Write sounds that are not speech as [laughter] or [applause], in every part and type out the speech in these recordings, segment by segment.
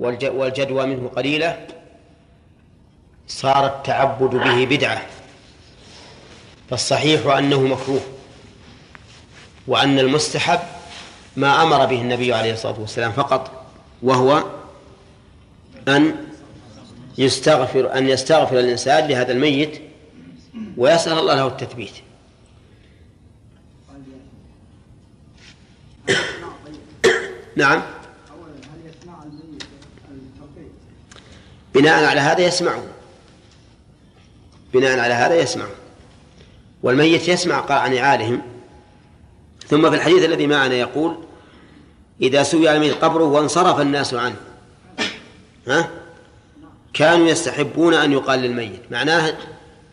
والجدوى منه قليلة صار التعبد به بدعة. فالصحيح أنه مكروه وأن المستحب ما أمر به النبي عليه الصلاة والسلام فقط وهو أن يستغفر أن يستغفر الإنسان لهذا الميت ويسأل الله له التثبيت. نعم. بناء على هذا يسمعه. بناء على هذا يسمع والميت يسمع قاع نعالهم ثم في الحديث الذي معنا يقول إذا سوي على الميت قبره وانصرف الناس عنه. ها؟ كانوا يستحبون أن يقال للميت. معناه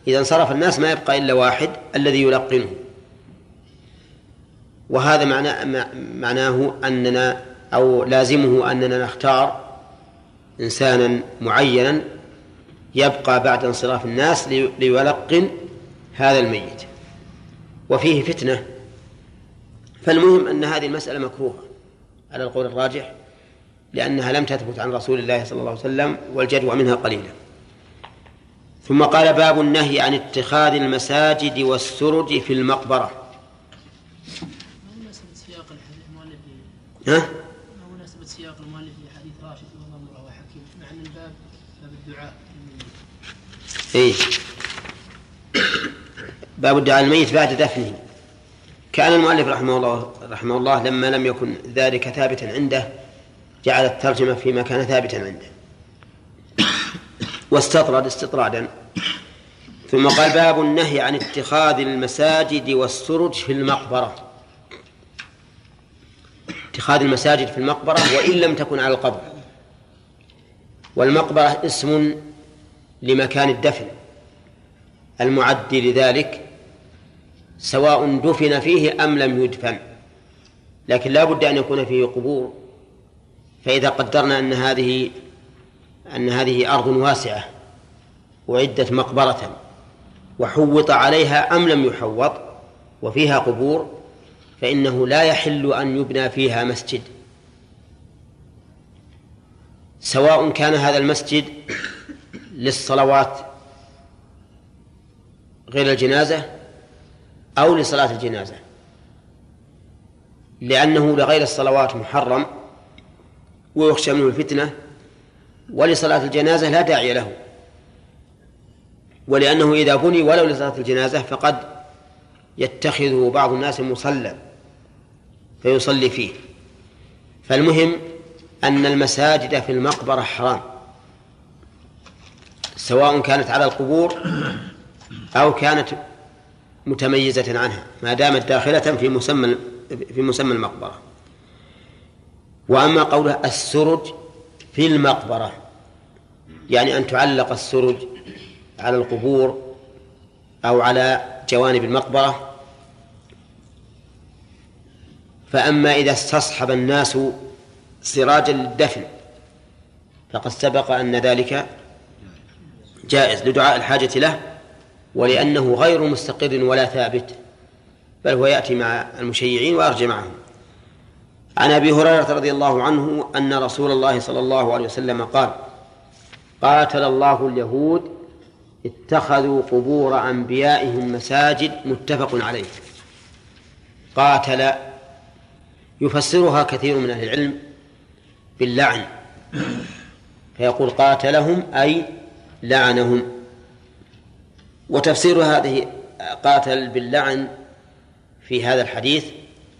إذا انصرف الناس ما يبقى إلا واحد الذي يلقنه. وهذا معناه معناه أننا أو لازمه أننا نختار إنسانا معينا يبقى بعد انصراف الناس ليلقن هذا الميت. وفيه فتنة. فالمهم أن هذه المسألة مكروهة على القول الراجح لأنها لم تثبت عن رسول الله صلى الله عليه وسلم والجدوى منها قليلة. ثم قال باب النهي عن اتخاذ المساجد والسرج في المقبرة. ها؟ ما مناسبة سياق المؤلف لحديث راشد وضمره وحكيم مع أن الباب باب الدعاء إيه. باب الدعاء الميت بعد دفنه. كان المؤلف رحمه الله رحمه الله لما لم يكن ذلك ثابتا عنده جعل الترجمة فيما كان ثابتا عنده. واستطرد استطرادا. ثم قال باب النهي عن اتخاذ المساجد والسرج في المقبرة. اتخاذ المساجد في المقبرة وإن لم تكن على القبر. والمقبرة اسم لمكان الدفن. المعد لذلك سواء دفن فيه أم لم يدفن. لكن لا بد أن يكون فيه قبور. فإذا قدرنا أن هذه أن هذه أرض واسعة وعدت مقبرة وحوط عليها أم لم يحوط وفيها قبور فإنه لا يحل أن يبنى فيها مسجد. سواء كان هذا المسجد للصلوات غير الجنازة أو لصلاة الجنازة لأنه لغير الصلوات محرم ويخشى منه الفتنة ولصلاة الجنازة لا داعي له. ولأنه إذا بني ولو لصلاة الجنازة فقد يتخذه بعض الناس مصلى فيصلي فيه. فالمهم أن المساجد في المقبرة حرام. سواء كانت على القبور أو كانت متميزة عنها ما دامت داخلة في مسمى في مسمى المقبرة. وأما قوله السرج في المقبرة يعني أن تعلق السرج على القبور أو على جوانب المقبرة. فأما إذا استصحب الناس سراجا للدفن فقد سبق أن ذلك جائز لدعاء الحاجة له ولأنه غير مستقر ولا ثابت بل هو يأتي مع المشيعين ويرجع معهم. عن أبي هريرة رضي الله عنه أن رسول الله صلى الله عليه وسلم قال قاتل الله اليهود اتخذوا قبور أنبيائهم مساجد متفق عليه. قاتل يفسرها كثير من أهل العلم باللعن فيقول قاتلهم أي لعنهم. وتفسير هذه قاتل باللعن في هذا الحديث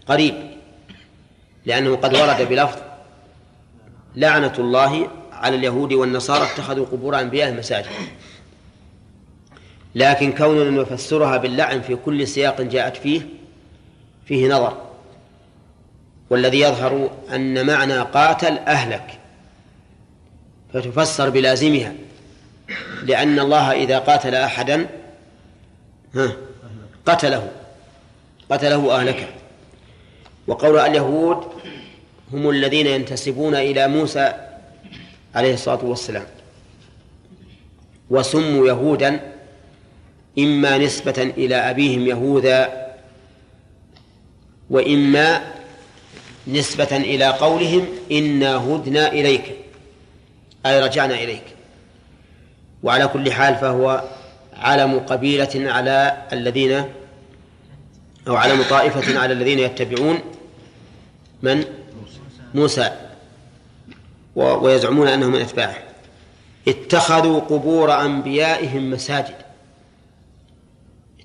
قريب لأنه قد ورد بلفظ لعنة الله على اليهود والنصارى اتخذوا قبور أنبياء مساجد لكن كوننا نفسرها باللعن في كل سياق جاءت فيه فيه نظر. والذي يظهر أن معنى قاتل أهلك فتفسر بلازمها. لأن الله إذا قاتل أحدا ها قتله قتله أهلكه. وقول اليهود هم الذين ينتسبون إلى موسى عليه الصلاة والسلام. وسموا يهودا إما نسبة إلى أبيهم يهوذا وإما نسبة إلى قولهم إنا هدنا إليك أي رجعنا إليك. وعلى كل حال فهو علم قبيلة على الذين أو علم طائفة على الذين يتبعون من؟ موسى. ويزعمون أنهم من أتباعه. اتخذوا قبور أنبيائهم مساجد.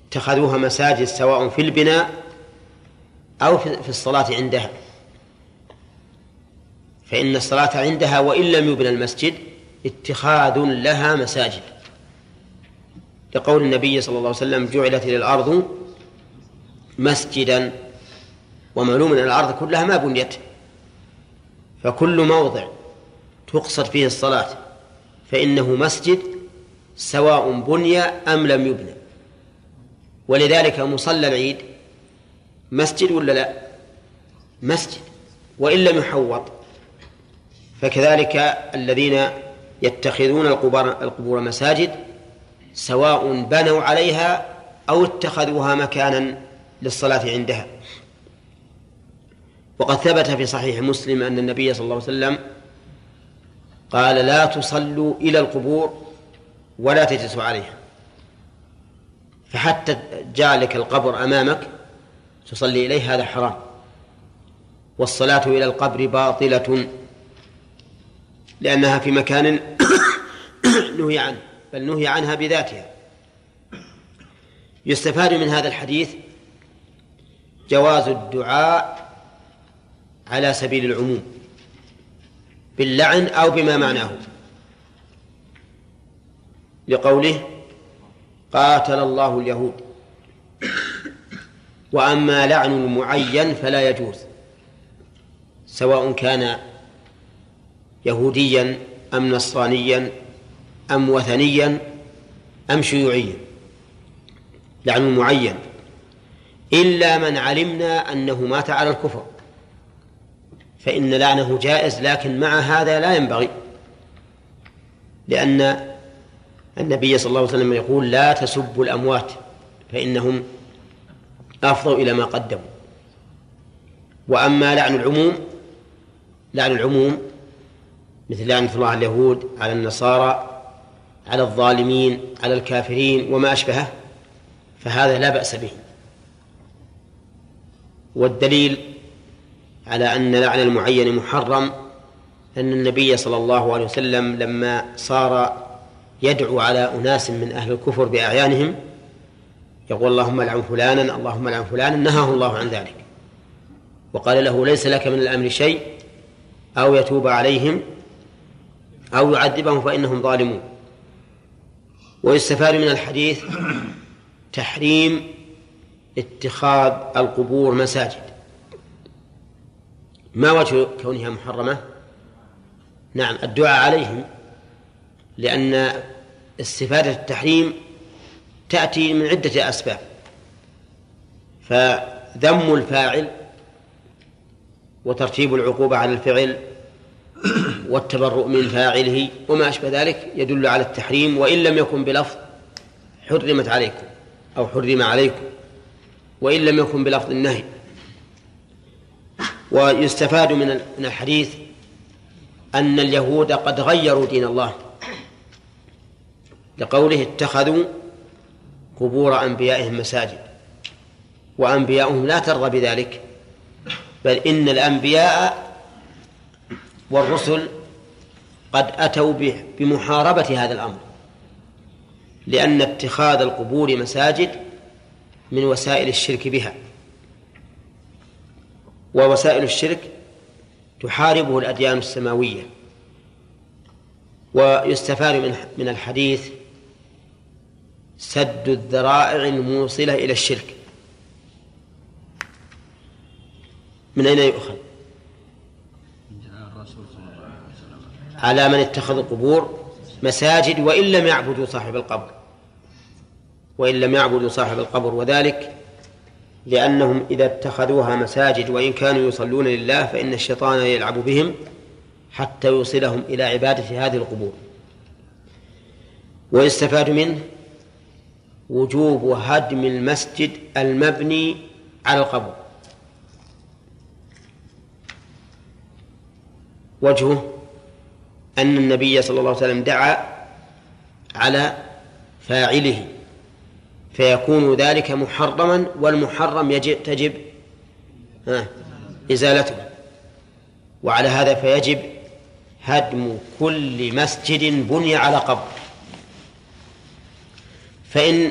اتخذوها مساجد سواء في البناء أو في الصلاة عندها. فإن الصلاة عندها وإن لم يبنى المسجد اتخاذ لها مساجد. لقول النبي صلى الله عليه وسلم جعلت إلى الأرض مسجدا ومعلوم أن الأرض كلها ما بنيت. فكل موضع تقصد فيه الصلاة فإنه مسجد سواء بني أم لم يبنى ولذلك مصلى العيد مسجد ولا لا؟ مسجد. وإن لم يحوط فكذلك الذين يتخذون القبور, القبور مساجد سواء بنوا عليها أو اتخذوها مكانا للصلاة عندها. وقد ثبت في صحيح مسلم أن النبي صلى الله عليه وسلم قال لا تصلوا إلى القبور ولا تجلسوا عليها. فحتى جعلك القبر أمامك تصلي إليه هذا حرام. والصلاة إلى القبر باطلة. لأنها في مكان [coughs] نهي عنه بل نهي عنها بذاتها. يستفاد من هذا الحديث جواز الدعاء على سبيل العموم باللعن أو بما معناه. لقوله قاتل الله اليهود. وأما لعن المعين فلا يجوز سواء كان يهوديا أم نصرانيا أم وثنيا أم شيوعيا. لعن معين. إلا من علمنا أنه مات على الكفر. فإن لعنه جائز لكن مع هذا لا ينبغي. لأن النبي صلى الله عليه وسلم يقول لا تسبوا الأموات فإنهم أفضوا إلى ما قدموا. وأما لعن العموم لعن العموم مثل لعنة الله على اليهود على النصارى على الظالمين على الكافرين وما أشبهه فهذا لا بأس به. والدليل على أن لعن المعين محرم أن النبي صلى الله عليه وسلم لما صار يدعو على أناس من أهل الكفر بأعيانهم يقول اللهم لعن فلانا اللهم لعن فلانا نهاه الله عن ذلك. وقال له ليس لك من الأمر شيء أو يتوب عليهم أو يعذبهم فإنهم ظالمون. ويستفاد من الحديث تحريم اتخاذ القبور مساجد. ما وجه كونها محرمة؟ نعم الدعاء عليهم لأن استفادة التحريم تأتي من عدة أسباب. فذم الفاعل وترتيب العقوبة على الفعل والتبرؤ من فاعله وما أشبه ذلك يدل على التحريم وإن لم يكن بلفظ حرمت عليكم أو حرم عليكم وإن لم يكن بلفظ النهي ويستفاد من الحديث أن اليهود قد غيروا دين الله لقوله اتخذوا قبور أنبيائهم مساجد وأنبياؤهم لا ترضى بذلك بل إن الأنبياء والرسل قد أتوا بمحاربة هذا الأمر لأن اتخاذ القبور مساجد من وسائل الشرك بها ووسائل الشرك تحاربه الأديان السماوية ويستفاد من الحديث سد الذرائع الموصلة إلى الشرك من أين يؤخذ؟ على من اتخذ القبور مساجد وإن لم يعبدوا صاحب القبر. وإن لم يعبدوا صاحب القبر وذلك لأنهم إذا اتخذوها مساجد وإن كانوا يصلون لله فإن الشيطان يلعب بهم حتى يوصلهم إلى عبادة هذه القبور. ويستفاد منه وجوب هدم المسجد المبني على القبر. وجهه أن النبي صلى الله عليه وسلم دعا على فاعله فيكون ذلك محرما والمحرم يجب تجب إزالته وعلى هذا فيجب هدم كل مسجد بني على قبر فإن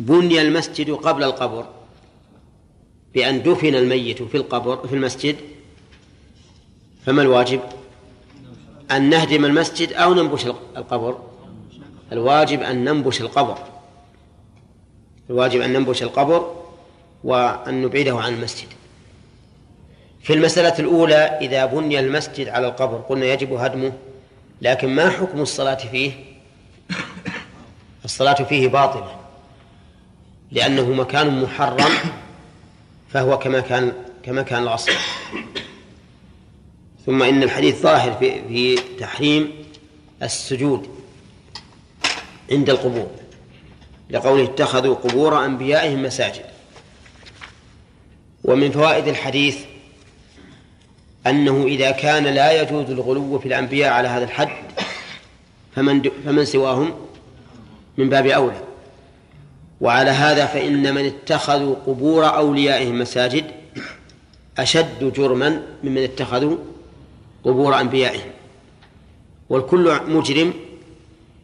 بني المسجد قبل القبر بأن دفن الميت في القبر في المسجد فما الواجب؟ أن نهدم المسجد أو ننبش القبر. الواجب أن ننبش القبر. الواجب أن ننبش القبر وأن نبعده عن المسجد. في المسألة الأولى إذا بني المسجد على القبر قلنا يجب هدمه لكن ما حكم الصلاة فيه؟ الصلاة فيه باطلة لأنه مكان محرم فهو كما كان كما كان الأصل. ثم إن الحديث ظاهر في, في تحريم السجود عند القبور لقوله اتخذوا قبور أنبيائهم مساجد. ومن فوائد الحديث أنه إذا كان لا يجوز الغلو في الأنبياء على هذا الحد فمن فمن سواهم من باب أولى. وعلى هذا فإن من اتخذوا قبور أوليائهم مساجد أشد جرما ممن اتخذوا قبور أنبيائهم والكل مجرم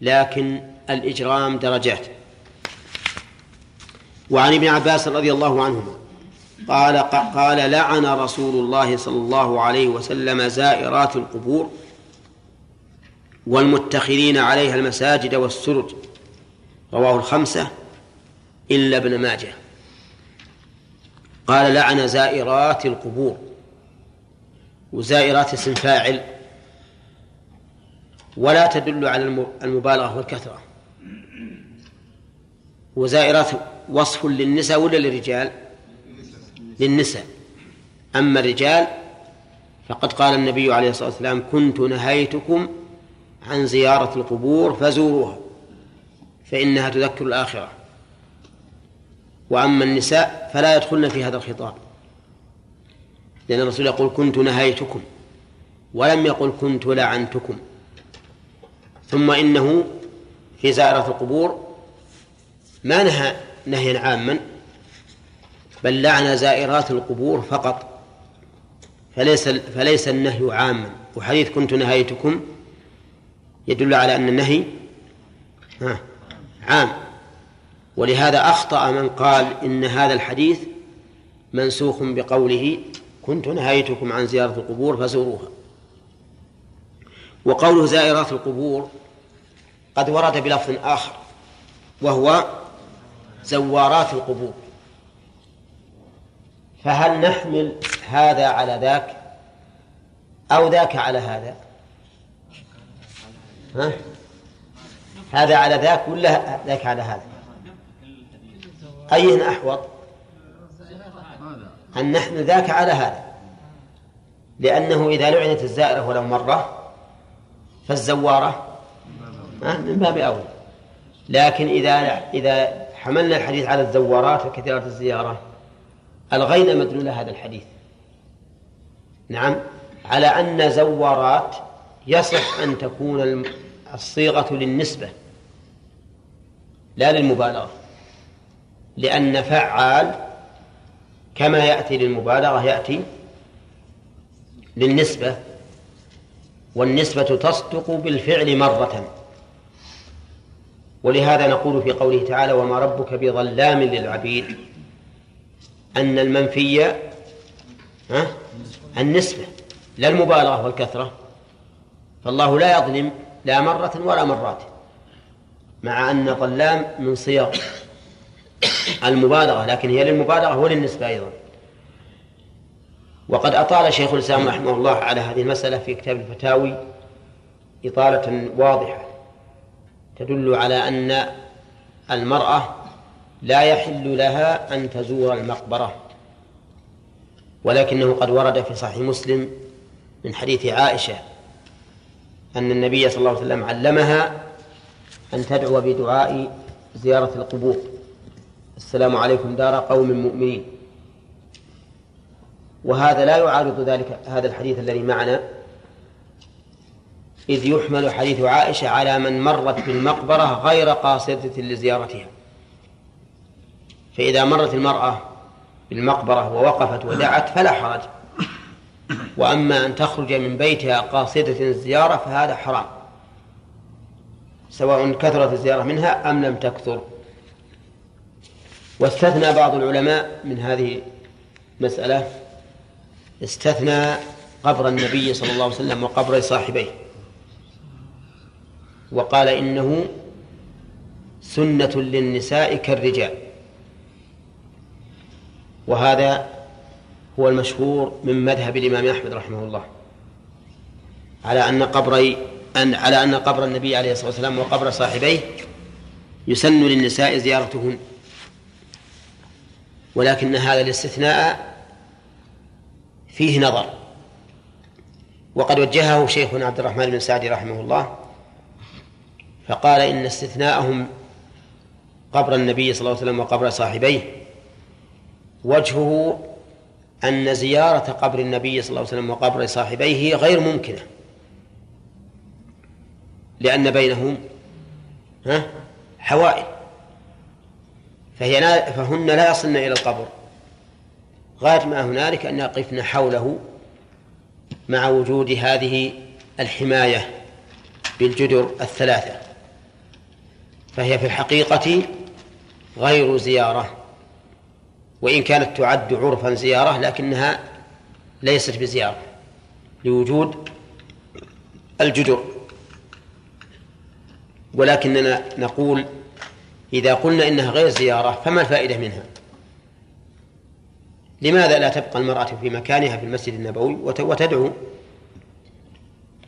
لكن الإجرام درجات. وعن ابن عباس رضي الله عنهما قال قال لعن رسول الله صلى الله عليه وسلم زائرات القبور والمتخذين عليها المساجد والسرج. رواه الخمسة إلا ابن ماجه. قال لعن زائرات القبور. وزائرات اسم فاعل ولا تدل على المبالغة والكثرة. وزائرات وصف للنساء ولا للرجال؟ للنساء. أما الرجال فقد قال النبي عليه الصلاة والسلام كنت نهيتكم عن زيارة القبور فزوروها فإنها تذكر الآخرة. وأما النساء فلا يدخلن في هذا الخطاب. لأن الرسول يقول كنت نهيتكم ولم يقل كنت لعنتكم. ثم إنه في زائرة القبور ما نهى نهيا عاما بل لعن زائرات القبور فقط. فليس فليس النهي عاما. وحديث كنت نهيتكم يدل على أن النهي عام. ولهذا أخطأ من قال إن هذا الحديث منسوخ بقوله كنت نهيتكم عن زيارة القبور فزوروها. وقوله زائرات القبور قد ورد بلفظ آخر وهو زوارات القبور. فهل نحمل هذا على ذاك أو ذاك على هذا؟ ها؟ هذا على ذاك ولا ذاك على هذا؟ أيه أحوط؟ أن نحمل ذاك على هذا. لأنه إذا لعنت الزائرة ولو مرة فالزوارة من باب أولى لكن إذا إذا حملنا الحديث على الزوارات وكثيرة الزيارة ألغينا مدلول هذا الحديث. نعم. على أن زوارات يصح أن تكون الصيغة للنسبة لا للمبالغة. لأن فعال كما يأتي للمبالغة يأتي للنسبة والنسبة تصدق بالفعل مرة. ولهذا نقول في قوله تعالى وما ربك بظلام للعبيد. أن المنفي النسبة لا المبالغة والكثرة. فالله لا يظلم لا مرة ولا مرات مع أن ظلام من صيغ المبالغة لكن هي للمبالغة وللنسبة أيضا. وقد أطال شيخ الإسلام رحمه الله على هذه المسألة في كتاب الفتاوي إطالة واضحة تدل على أن المرأة لا يحل لها أن تزور المقبرة ولكنه قد ورد في صحيح مسلم من حديث عائشة أن النبي صلى الله عليه وسلم علمها أن تدعو بدعاء زيارة القبور. السلام عليكم دار قوم مؤمنين. وهذا لا يعارض ذلك هذا الحديث الذي معنا. إذ يحمل حديث عائشة على من مرت بالمقبرة غير قاصدة لزيارتها. فإذا مرت المرأة بالمقبرة ووقفت ودعت فلا حرج. وأما أن تخرج من بيتها قاصدة الزيارة فهذا حرام. سواء كثرت الزيارة منها أم لم تكثر. واستثنى بعض العلماء من هذه المسألة استثنى قبر النبي صلى الله عليه وسلم وقبر صاحبيه. وقال إنه سنة للنساء كالرجال. وهذا هو المشهور من مذهب الإمام أحمد رحمه الله. على أن قبري أن على أن قبر النبي عليه الصلاة والسلام وقبر صاحبيه يسن للنساء زيارتهن. ولكن هذا الاستثناء فيه نظر. وقد وجهه شيخنا عبد الرحمن بن سعدي رحمه الله فقال إن استثناءهم قبر النبي صلى الله عليه وسلم وقبر صاحبيه وجهه أن زيارة قبر النبي صلى الله عليه وسلم وقبر صاحبيه غير ممكنة. لأن بينهم ها حوائل فهي لا فهن لا يصلن إلى القبر. غاية ما هنالك أن يقفن حوله مع وجود هذه الحماية بالجدر الثلاثة. فهي في الحقيقة غير زيارة وإن كانت تعد عرفا زيارة لكنها ليست بزيارة لوجود الجدر. ولكننا نقول إذا قلنا إنها غير زيارة فما الفائدة منها؟ لماذا لا تبقى المرأة في مكانها في المسجد النبوي وتدعو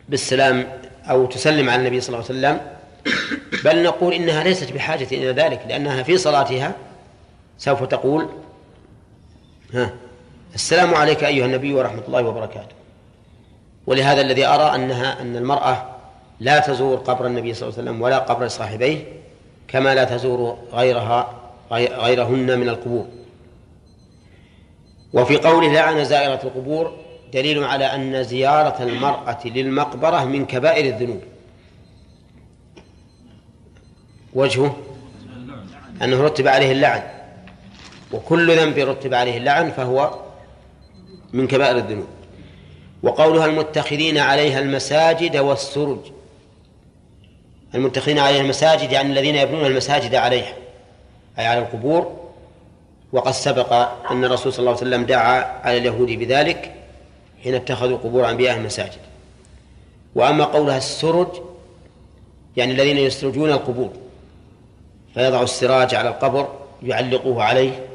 بالسلام أو تسلم على النبي صلى الله عليه وسلم؟ بل نقول إنها ليست بحاجة إلى ذلك لأنها في صلاتها سوف تقول ها السلام عليك أيها النبي ورحمة الله وبركاته. ولهذا الذي أرى أنها أن المرأة لا تزور قبر النبي صلى الله عليه وسلم ولا قبر صاحبيه كما لا تزور غيرها غيرهن من القبور. وفي قوله لعن زائرة القبور دليل على أن زيارة المرأة للمقبرة من كبائر الذنوب. وجهه أنه رتب عليه اللعن. وكل ذنب رتب عليه اللعن فهو من كبائر الذنوب. وقولها المتخذين عليها المساجد والسرج. المتخذين عليها المساجد يعني الذين يبنون المساجد عليها أي على القبور. وقد سبق أن الرسول صلى الله عليه وسلم دعا على اليهود بذلك حين اتخذوا قبور أنبيائهم مساجد. وأما قولها السرج يعني الذين يسرجون القبور فيضع السراج على القبر يعلقوه عليه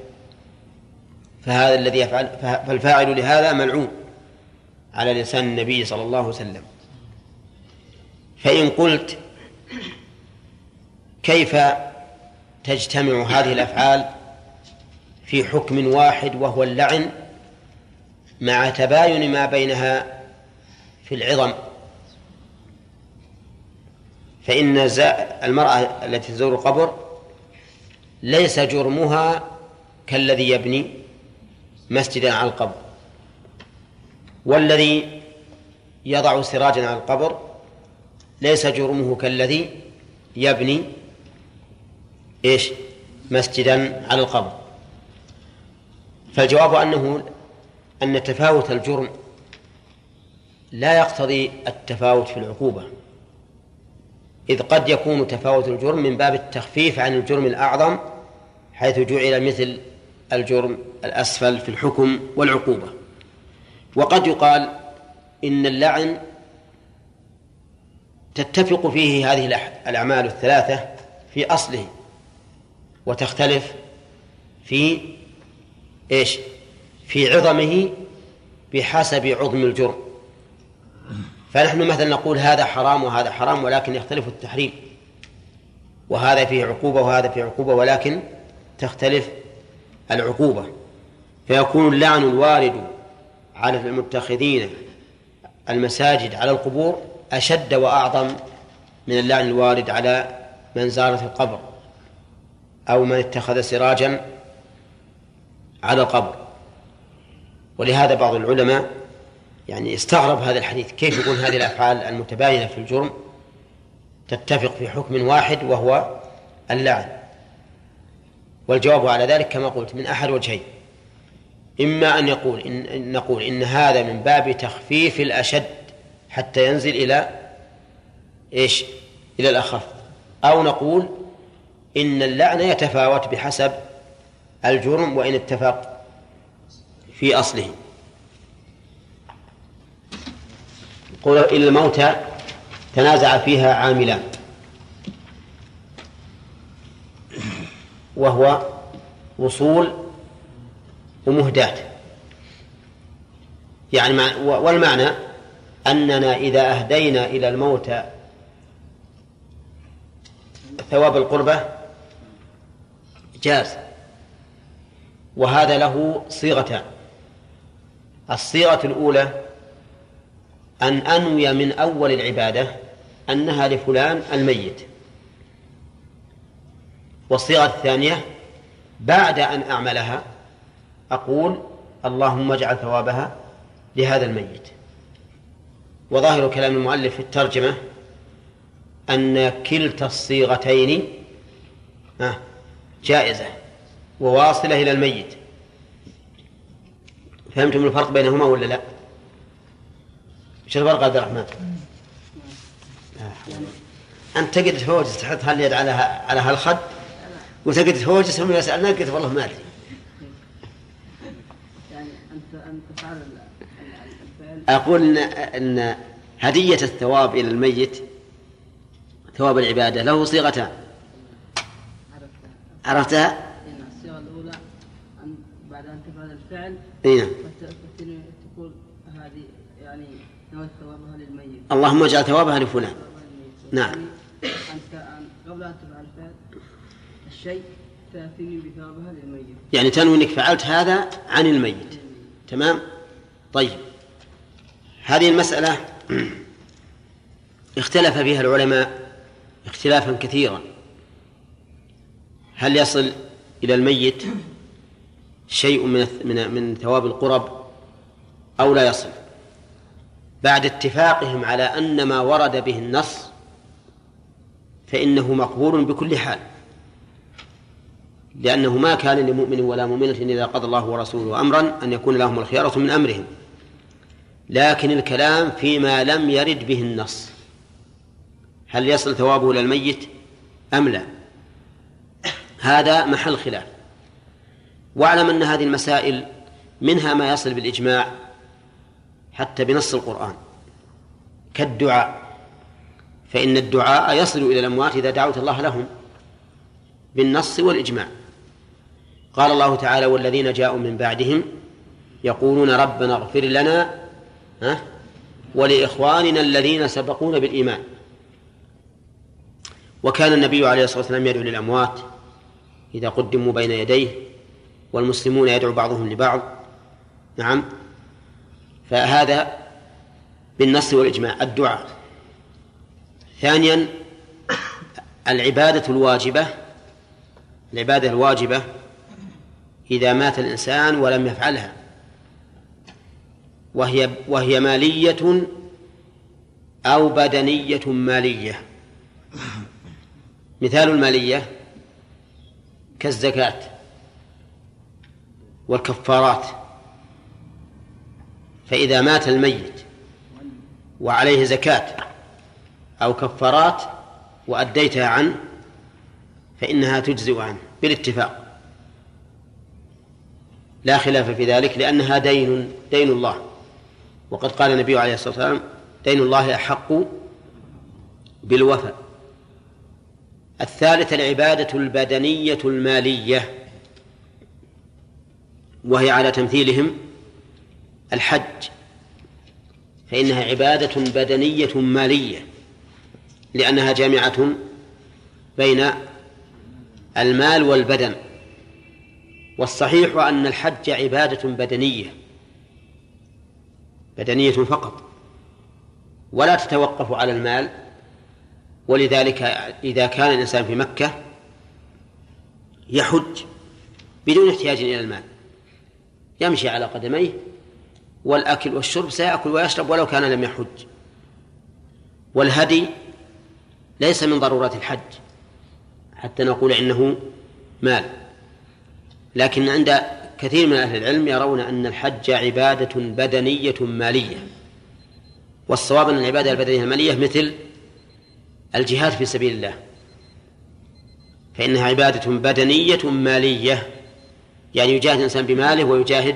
فهذا الذي يفعل فالفاعل لهذا ملعون على لسان النبي صلى الله عليه وسلم. فإن قلت كيف تجتمع هذه الأفعال في حكم واحد وهو اللعن مع تباين ما بينها في العظم؟ فإن المرأة التي تزور القبر ليس جرمها كالذي يبني مسجدا على القبر والذي يضع سراجا على القبر ليس جرمه كالذي يبني إيش؟ مسجدا على القبر. فالجواب أنه أن تفاوت الجرم لا يقتضي التفاوت في العقوبة. إذ قد يكون تفاوت الجرم من باب التخفيف عن الجرم الأعظم حيث جعل مثل الجرم الأسفل في الحكم والعقوبة. وقد يقال إن اللعن تتفق فيه هذه الأعمال الثلاثة في أصله. وتختلف في إيش؟ في عظمه بحسب عظم الجرم. فنحن مثلا نقول هذا حرام وهذا حرام ولكن يختلف التحريم. وهذا فيه عقوبة وهذا فيه عقوبة ولكن تختلف العقوبة. فيكون اللعن الوارد على المتخذين المساجد على القبور أشد وأعظم من اللعن الوارد على من زارت القبر. أو من اتخذ سراجا على القبر. ولهذا بعض العلماء يعني استغرب هذا الحديث. كيف يقول هذه الأفعال المتباينة في الجرم تتفق في حكم واحد وهو اللعن؟ والجواب على ذلك كما قلت من أحد وجهين. إما أن يقول إن نقول إن هذا من باب تخفيف الأشد حتى ينزل إلى إيش؟ إلى الأخف. أو نقول إن اللعن يتفاوت بحسب الجرم وإن اتفق في أصله. قول إلى الموتى تنازع فيها عاملان وهو وصول ومهداة. يعني والمعنى أننا إذا أهدينا إلى الموتى ثواب القربة جاز. وهذا له صيغتان. الصيغة الأولى أن أنوي من أول العبادة أنها لفلان الميت. والصيغة الثانية بعد أن أعملها أقول اللهم اجعل ثوابها لهذا الميت. وظاهر كلام المؤلف في الترجمة أن كلتا الصيغتين جائزة وواصلة إلى الميت فهمتم الفرق بينهما ولا لا؟ إيش الفرق عبد الرحمن؟ أنت تقعد تفوجس تحط هاليد على على هالخد وتقعد تفوجس هم يسألنا قلت والله ما أدري. يعني أنت أنت تفعل أقول إن, إن هدية الثواب إلى الميت ثواب العبادة له صيغتان عرفتها؟ الصيغة الأولى أن بعد أن تفعل الفعل اي نعم تقول هذه يعني نويت ثوابها للميت اللهم اجعل ثوابها لفلان. نعم. أنت قبل أن تفعل الفعل الشيء تأتيني بثوابها للميت يعني تنوي أنك فعلت هذا عن الميت. تمام؟ طيب. هذه المسألة [clears throat] اختلف فيها العلماء اختلافا كثيرا. هل يصل إلى الميت شيء من من من ثواب القرب أو لا يصل؟ بعد اتفاقهم على أن ما ورد به النص فإنه مقبول بكل حال لأنه ما كان لمؤمن ولا مؤمنة إذا قضى الله ورسوله أمرا أن يكون لهم الخيارة من أمرهم لكن الكلام فيما لم يرد به النص هل يصل ثوابه إلى الميت أم لا؟ هذا محل خلاف. واعلم أن هذه المسائل منها ما يصل بالإجماع حتى بنص القرآن. كالدعاء. فإن الدعاء يصل إلى الأموات إذا دعوت الله لهم بالنص والإجماع. قال الله تعالى والذين جاءوا من بعدهم يقولون ربنا اغفر لنا ها ولإخواننا الذين سبقونا بالإيمان. وكان النبي عليه الصلاة والسلام يدعو للأموات. إذا قدموا بين يديه والمسلمون يدعو بعضهم لبعض. نعم. فهذا بالنص والإجماع الدعاء. ثانيا العبادة الواجبة العبادة الواجبة إذا مات الإنسان ولم يفعلها. وهي وهي مالية أو بدنية مالية. مثال المالية. كالزكاة والكفارات. فإذا مات الميت وعليه زكاة أو كفارات وأديتها عنه فإنها تجزئ عنه بالاتفاق. لا خلاف في ذلك لأنها دين دين الله. وقد قال النبي عليه الصلاة والسلام دين الله أحق بالوفاء. الثالثة العبادة البدنية المالية وهي على تمثيلهم الحج فإنها عبادة بدنية مالية لأنها جامعة بين المال والبدن والصحيح أن الحج عبادة بدنية بدنية فقط ولا تتوقف على المال ولذلك إذا كان الإنسان في مكة يحج بدون احتياج إلى المال. يمشي على قدميه والأكل والشرب سيأكل ويشرب ولو كان لم يحج. والهدي ليس من ضرورات الحج حتى نقول إنه مال. لكن عند كثير من أهل العلم يرون أن الحج عبادة بدنية مالية والصواب أن العبادة البدنية المالية مثل الجهاد في سبيل الله. فإنها عبادة بدنية مالية. يعني يجاهد الإنسان بماله ويجاهد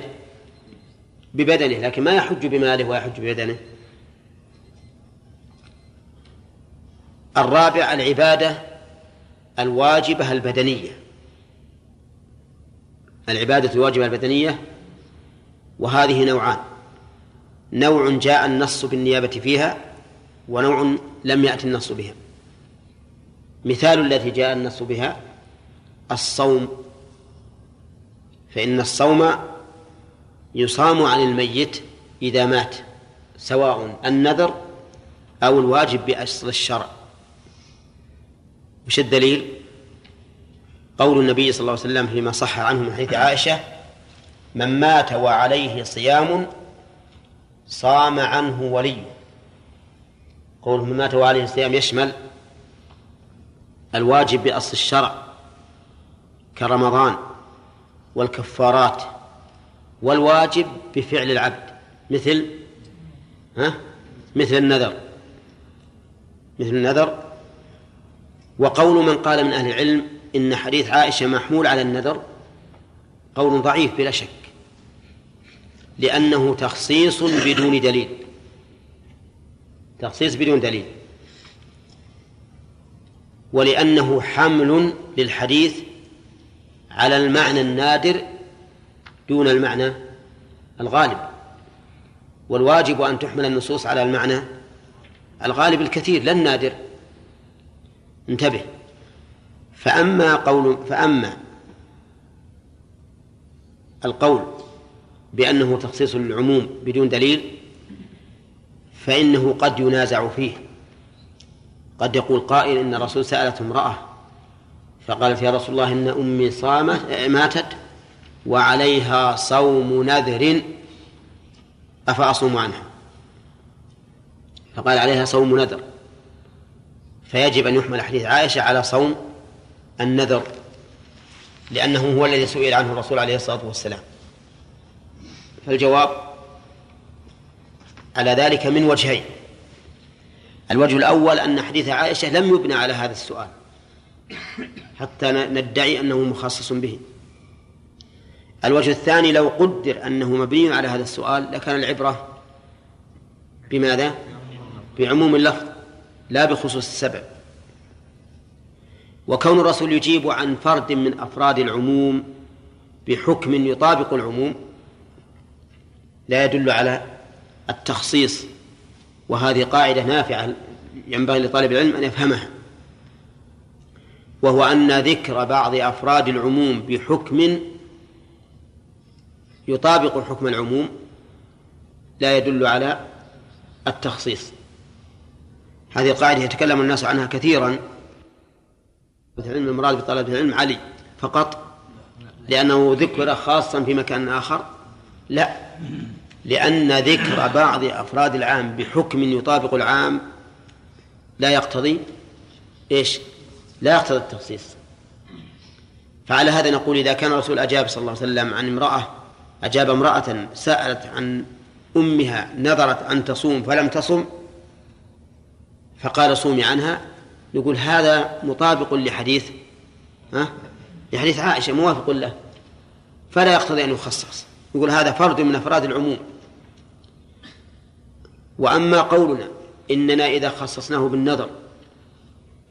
ببدنه لكن ما يحج بماله ويحج ببدنه. الرابع العبادة الواجبة البدنية. العبادة الواجبة البدنية وهذه نوعان. نوع جاء النص بالنيابة فيها ونوع لم يأتي النص بها. مثال التي جاء النص بها الصوم. فإن الصوم يصام عن الميت إذا مات سواء النذر أو الواجب بأصل الشرع. وش الدليل؟ قول النبي صلى الله عليه وسلم فيما صح عنه من حديث عائشة من مات وعليه صيام صام عنه وليه قول من مات وعليه صيام يشمل الواجب بأصل الشرع كرمضان والكفارات والواجب بفعل العبد. مثل ها؟ مثل النذر. مثل النذر. وقول من قال من أهل العلم إن حديث عائشة محمول على النذر قول ضعيف بلا شك لأنه تخصيص بدون دليل. تخصيص بدون دليل. ولأنه حمل للحديث على المعنى النادر دون المعنى الغالب. والواجب أن تحمل النصوص على المعنى الغالب الكثير لا النادر. انتبه. فأما قول فأما القول بأنه تخصيص للعموم بدون دليل فإنه قد ينازع فيه. قد يقول قائل إن الرسول سألت امرأة فقالت يا رسول الله إن أمي صامت ماتت وعليها صوم نذر أفأصوم عنها؟ فقال عليها صوم نذر. فيجب أن يحمل حديث عائشة على صوم النذر لأنه هو الذي سئل عنه الرسول عليه الصلاة والسلام. فالجواب على ذلك من وجهين. الوجه الأول أن حديث عائشة لم يبنى على هذا السؤال حتى ندعي أنه مخصص به الوجه الثاني لو قدر أنه مبني على هذا السؤال لكان العبرة بماذا؟ بعموم اللفظ لا بخصوص السبب وكون الرسول يجيب عن فرد من أفراد العموم بحكم يطابق العموم لا يدل على التخصيص وهذه قاعدة نافعة ينبغي لطالب العلم أن يفهمها وهو أن ذكر بعض أفراد العموم بحكم يطابق حكم العموم لا يدل على التخصيص. هذه القاعدة يتكلم الناس عنها كثيرا. العلم المراد بطلب العلم علي فقط لأنه ذكر خاصا في مكان آخر. لا. لأن ذكر بعض أفراد العام بحكم يطابق العام لا يقتضي إيش؟ لا يقتضي التخصيص. فعلى هذا نقول إذا كان الرسول أجاب صلى الله عليه وسلم عن امرأة أجاب امرأة سألت عن أمها نذرت أن تصوم فلم تصم فقال صومي عنها يقول هذا مطابق لحديث ها؟ لحديث عائشة موافق له فلا يقتضي أن يخصص. يقول هذا فرد من أفراد العموم. وأما قولنا إننا إذا خصصناه بالنظر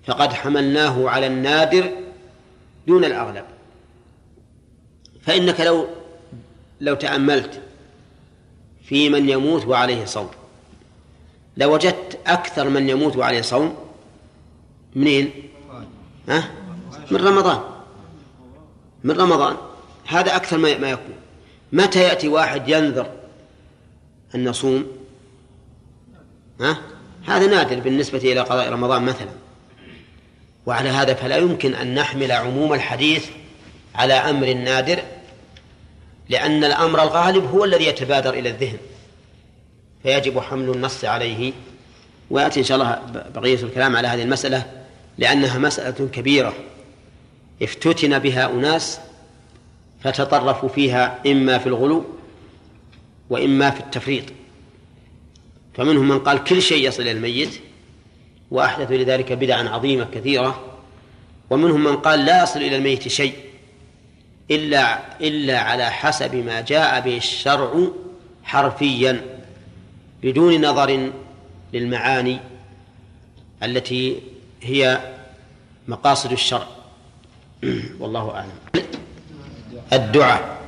فقد حملناه على النادر دون الأغلب. فإنك لو لو تأملت في من يموت وعليه صوم لوجدت أكثر من يموت وعليه صوم منين؟ ها؟ من رمضان. من رمضان. هذا أكثر ما يكون. متى يأتي واحد ينذر أن نصوم ها؟ هذا نادر بالنسبة إلى قضاء رمضان مثلا. وعلى هذا فلا يمكن أن نحمل عموم الحديث على أمر نادر لأن الأمر الغالب هو الذي يتبادر إلى الذهن. فيجب حمل النص عليه ويأتي إن شاء الله بقية الكلام على هذه المسألة لأنها مسألة كبيرة. افتتن بها أناس فتطرفوا فيها إما في الغلو وإما في التفريط. فمنهم من قال كل شيء يصل إلى الميت وأحدثوا لذلك بدعا عظيمة كثيرة. ومنهم من قال لا يصل إلى الميت شيء إلا إلا على حسب ما جاء به الشرع حرفيا بدون نظر للمعاني التي هي مقاصد الشرع. [clears throat] والله أعلم. الدعاء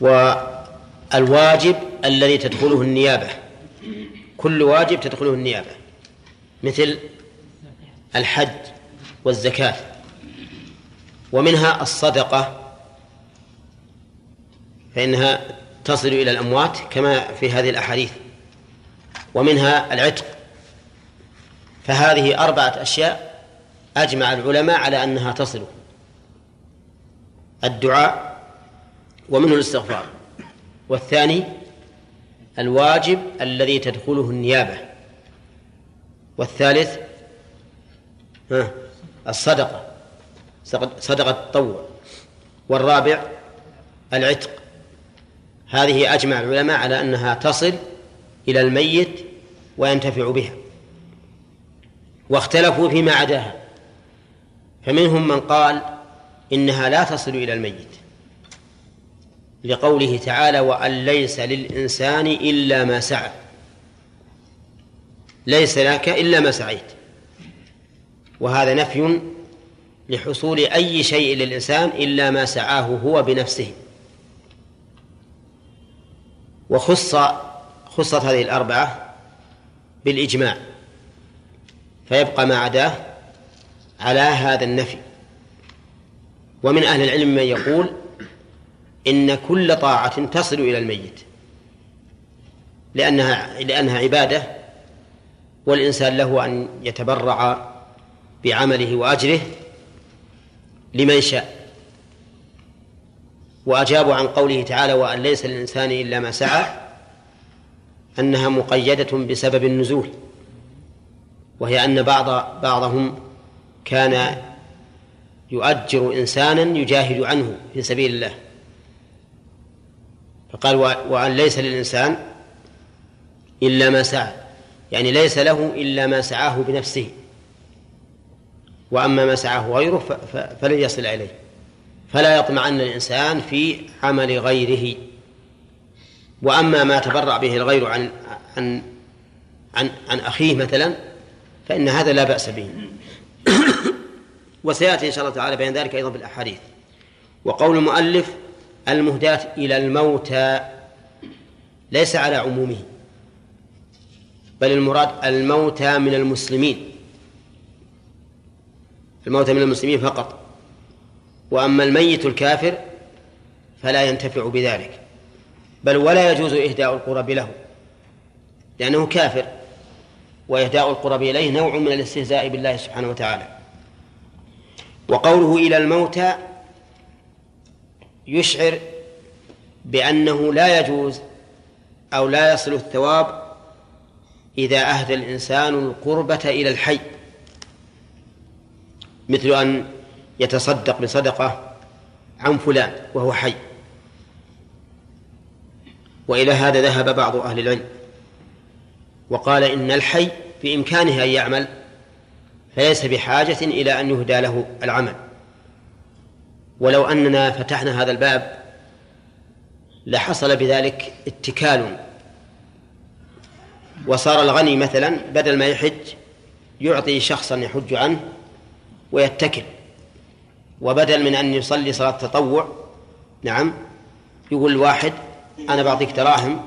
والواجب الذي تدخله النيابة. كل واجب تدخله النيابة مثل الحج والزكاة ومنها الصدقة فإنها تصل إلى الأموات كما في هذه الأحاديث ومنها العتق. فهذه أربعة أشياء أجمع العلماء على أنها تصل الدعاء ومنه الاستغفار. والثاني الواجب الذي تدخله النيابة. والثالث الصدقة صدقة التطوع. والرابع العتق. هذه أجمع العلماء على أنها تصل إلى الميت وينتفع بها. واختلفوا فيما عداها. فمنهم من قال إنها لا تصل إلى الميت. لقوله تعالى وأن ليس للإنسان إلا ما سعى. ليس لك إلا ما سعيت. وهذا نفي لحصول أي شيء للإنسان إلا ما سعاه هو بنفسه. وخص خصت هذه الأربعة بالإجماع. فيبقى ما عداه على هذا النفي. ومن أهل العلم من يقول إن كل طاعة تصل إلى الميت. لأنها لأنها عبادة والإنسان له أن يتبرع بعمله وأجره لمن شاء. وأجابوا عن قوله تعالى وأن ليس للإنسان إلا ما سعى أنها مقيدة بسبب النزول. وهي أن بعض بعضهم كان يؤجر إنسانا يجاهد عنه في سبيل الله. فقال وأن ليس للإنسان إلا ما سعى. يعني ليس له إلا ما سعاه بنفسه. وأما ما سعاه غيره فلن يصل إليه. فلا يطمعن الإنسان في عمل غيره. وأما ما تبرع به الغير عن عن عن, عن أخيه مثلا فإن هذا لا بأس به. [coughs] وسيأتي إن شاء الله تعالى بين ذلك أيضا في الأحاديث. وقول المؤلف المهداة إلى الموتى ليس على عمومه بل المراد الموتى من المسلمين الموتى من المسلمين فقط. وأما الميت الكافر فلا ينتفع بذلك بل ولا يجوز إهداء القرب له لأنه كافر وإهداء القرب إليه نوع من الاستهزاء بالله سبحانه وتعالى. وقوله إلى الموتى يشعر بأنه لا يجوز أو لا يصل الثواب إذا أهدى الإنسان القربة إلى الحي. مثل أن يتصدق بصدقة عن فلان وهو حي. وإلى هذا ذهب بعض أهل العلم. وقال إن الحي بإمكانه أن يعمل فليس بحاجة إلى أن يهدى له العمل. ولو أننا فتحنا هذا الباب لحصل بذلك اتكال. وصار الغني مثلا بدل ما يحج يعطي شخصا يحج عنه ويتكل. وبدل من أن يصلي صلاة تطوع نعم يقول الواحد أنا بعطيك دراهم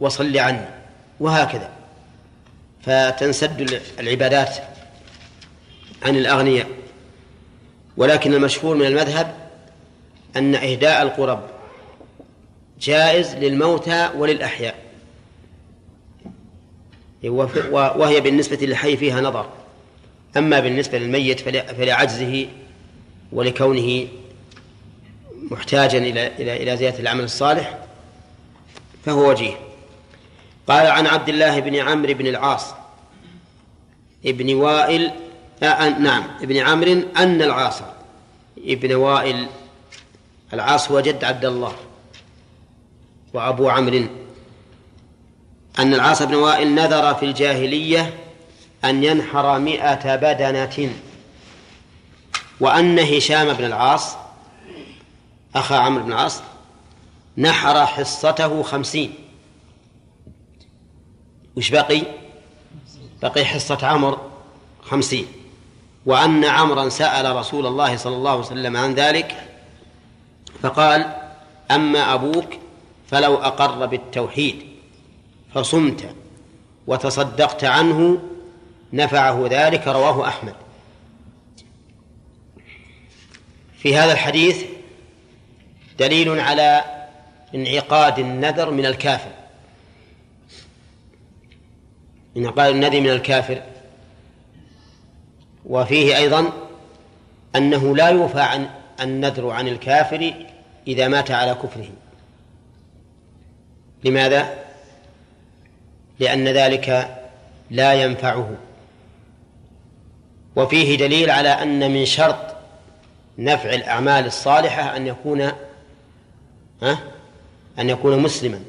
وصلي عني وهكذا. فتنسد العبادات عن الأغنياء. ولكن المشهور من المذهب أن إهداء القرب جائز للموتى وللأحياء. وهي بالنسبة للحي فيها نظر. أما بالنسبة للميت فلعجزه ولكونه محتاجا إلى إلى إلى زيادة العمل الصالح فهو وجيه. قال عن عبد الله بن عمرو بن العاص ابن وائل نعم. ابن عمرو أن العاص ابن وائل. العاص هو جد عبد الله وأبو عمرو. أن العاص بن وائل نذر في الجاهلية أن ينحر مئة بدنة. وأن هشام بن العاص أخا عمرو بن العاص نحر حصته خمسين. وش بقي؟ بقي حصة عمر خمسين. وأن عمرا سأل رسول الله صلى الله عليه وسلم عن ذلك فقال أما أبوك فلو أقر بالتوحيد فصمت وتصدقت عنه نفعه ذلك رواه أحمد. في هذا الحديث دليل على انعقاد النذر من الكافر. انعقاد النذر من الكافر وفيه أيضا أنه لا يوفى عن النذر عن الكافر إذا مات على كفره لماذا؟ لأن ذلك لا ينفعه. وفيه دليل على أن من شرط نفع الأعمال الصالحة أن يكون ها؟ أن يكون مسلما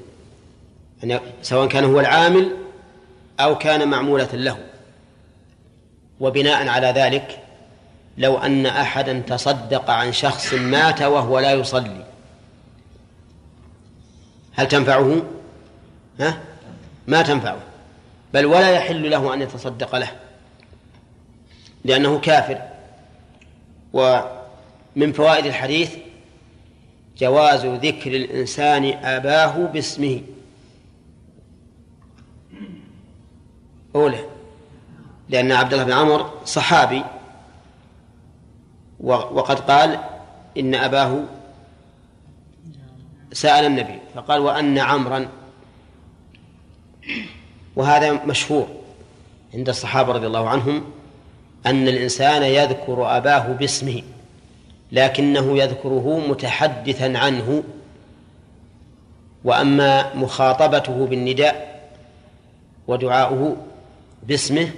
أن سواء كان هو العامل أو كان معمولة له. وبناء على ذلك لو أن أحدا تصدق عن شخص مات وهو لا يصلي هل تنفعه؟ ها؟ ما تنفعه بل ولا يحل له أن يتصدق له لأنه كافر ومن فوائد الحديث جواز ذكر الإنسان أباه باسمه أولى لأن عبد الله بن عمر صحابي. وقد قال إن أباه سأل النبي فقال وأن عمرا. وهذا مشهور عند الصحابة رضي الله عنهم أن الإنسان يذكر أباه باسمه لكنه يذكره متحدثا عنه. وأما مخاطبته بالنداء ودعاؤه باسمه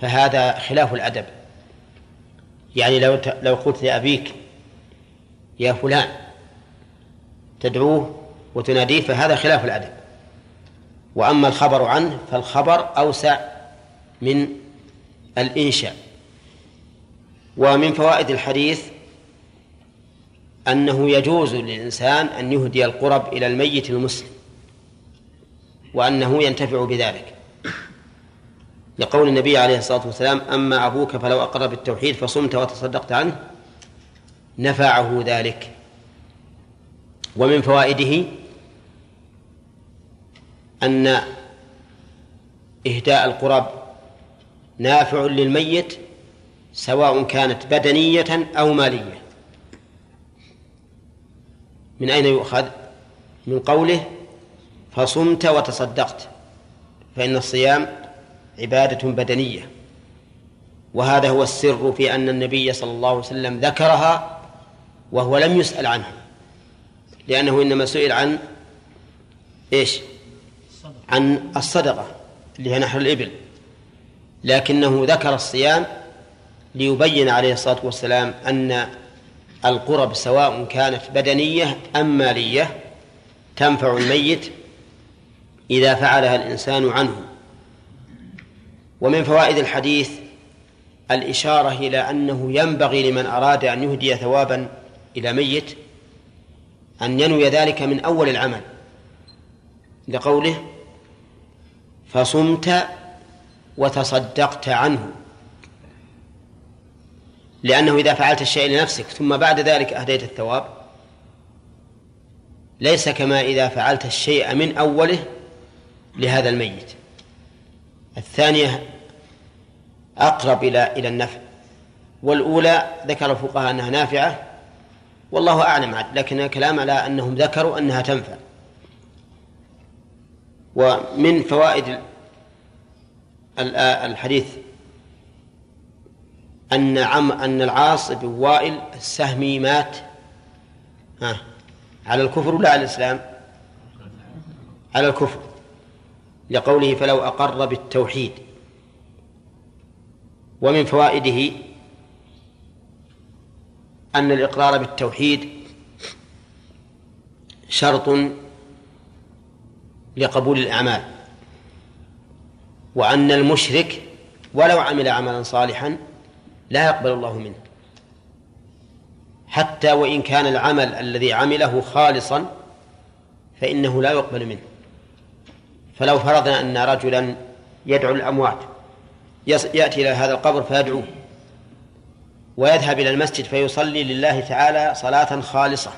فهذا خلاف الأدب. يعني لو لو قلت لأبيك يا فلان تدعوه وتناديه فهذا خلاف الأدب. وأما الخبر عنه فالخبر أوسع من الإنشاء. ومن فوائد الحديث أنه يجوز للإنسان أن يهدي القرب إلى الميت المسلم وأنه ينتفع بذلك. لقول النبي عليه الصلاة والسلام أما أبوك فلو أقر بالتوحيد فصمت وتصدقت عنه نفعه ذلك ومن فوائده أن إهداء القرب نافع للميت سواء كانت بدنية أو مالية من أين يؤخذ؟ من قوله فصمت وتصدقت فإن الصيام عبادة بدنية. وهذا هو السر في أن النبي صلى الله عليه وسلم ذكرها وهو لم يسأل عنها. لأنه إنما سئل عن إيش؟ عن الصدقة اللي هي نحر الإبل. لكنه ذكر الصيام ليبين عليه الصلاة والسلام أن القرب سواء كانت بدنية أم مالية تنفع الميت إذا فعلها الإنسان عنه. ومن فوائد الحديث الإشارة إلى أنه ينبغي لمن أراد أن يهدي ثوابا إلى ميت أن ينوي ذلك من أول العمل. لقوله فصمت وتصدقت عنه. لأنه إذا فعلت الشيء لنفسك ثم بعد ذلك أهديت الثواب ليس كما إذا فعلت الشيء من أوله لهذا الميت. الثانية أقرب إلى إلى النفع. والأولى ذكر الفقهاء أنها نافعة والله أعلم لكن الكلام على أنهم ذكروا أنها تنفع. ومن فوائد الحديث أن عم أن العاص بن وائل السهمي مات. ها على الكفر ولا على الإسلام؟ على الكفر. لقوله فلو أقر بالتوحيد ومن فوائده أن الإقرار بالتوحيد شرط لقبول الأعمال وأن المشرك ولو عمل عملا صالحا لا يقبل الله منه. حتى وإن كان العمل الذي عمله خالصا فإنه لا يقبل منه. فلو فرضنا أن رجلا يدعو الأموات يأتي إلى هذا القبر فيدعوه ويذهب إلى المسجد فيصلي لله تعالى صلاة خالصة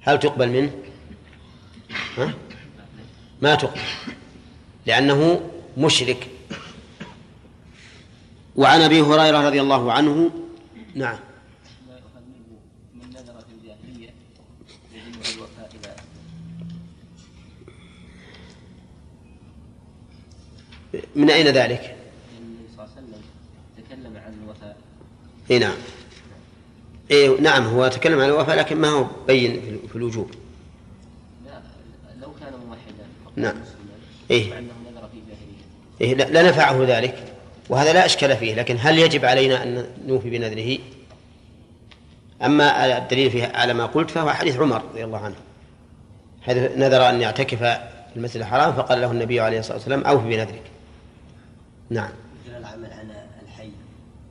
هل تقبل منه؟ ها؟ ما تقبل لأنه مشرك وعن أبي هريرة رضي الله عنه نعم من أين ذلك؟ النبي صلى الله عليه وسلم تكلم عن الوفاء اي نعم إيه نعم هو تكلم عن الوفاء لكن ما هو بين في الوجوب لا لو كان موحدا نعم. إيه. نذر في إيه لا نفعه ذلك وهذا لا أشكال فيه لكن هل يجب علينا أن نوفي بنذره أما الدليل فيه على ما قلت فهو حديث عمر رضي الله عنه حيث نذر أن يعتكف في المسجد الحرام فقال له النبي عليه الصلاة والسلام أوفي بنذرك نعم. مثل العمل عن الحي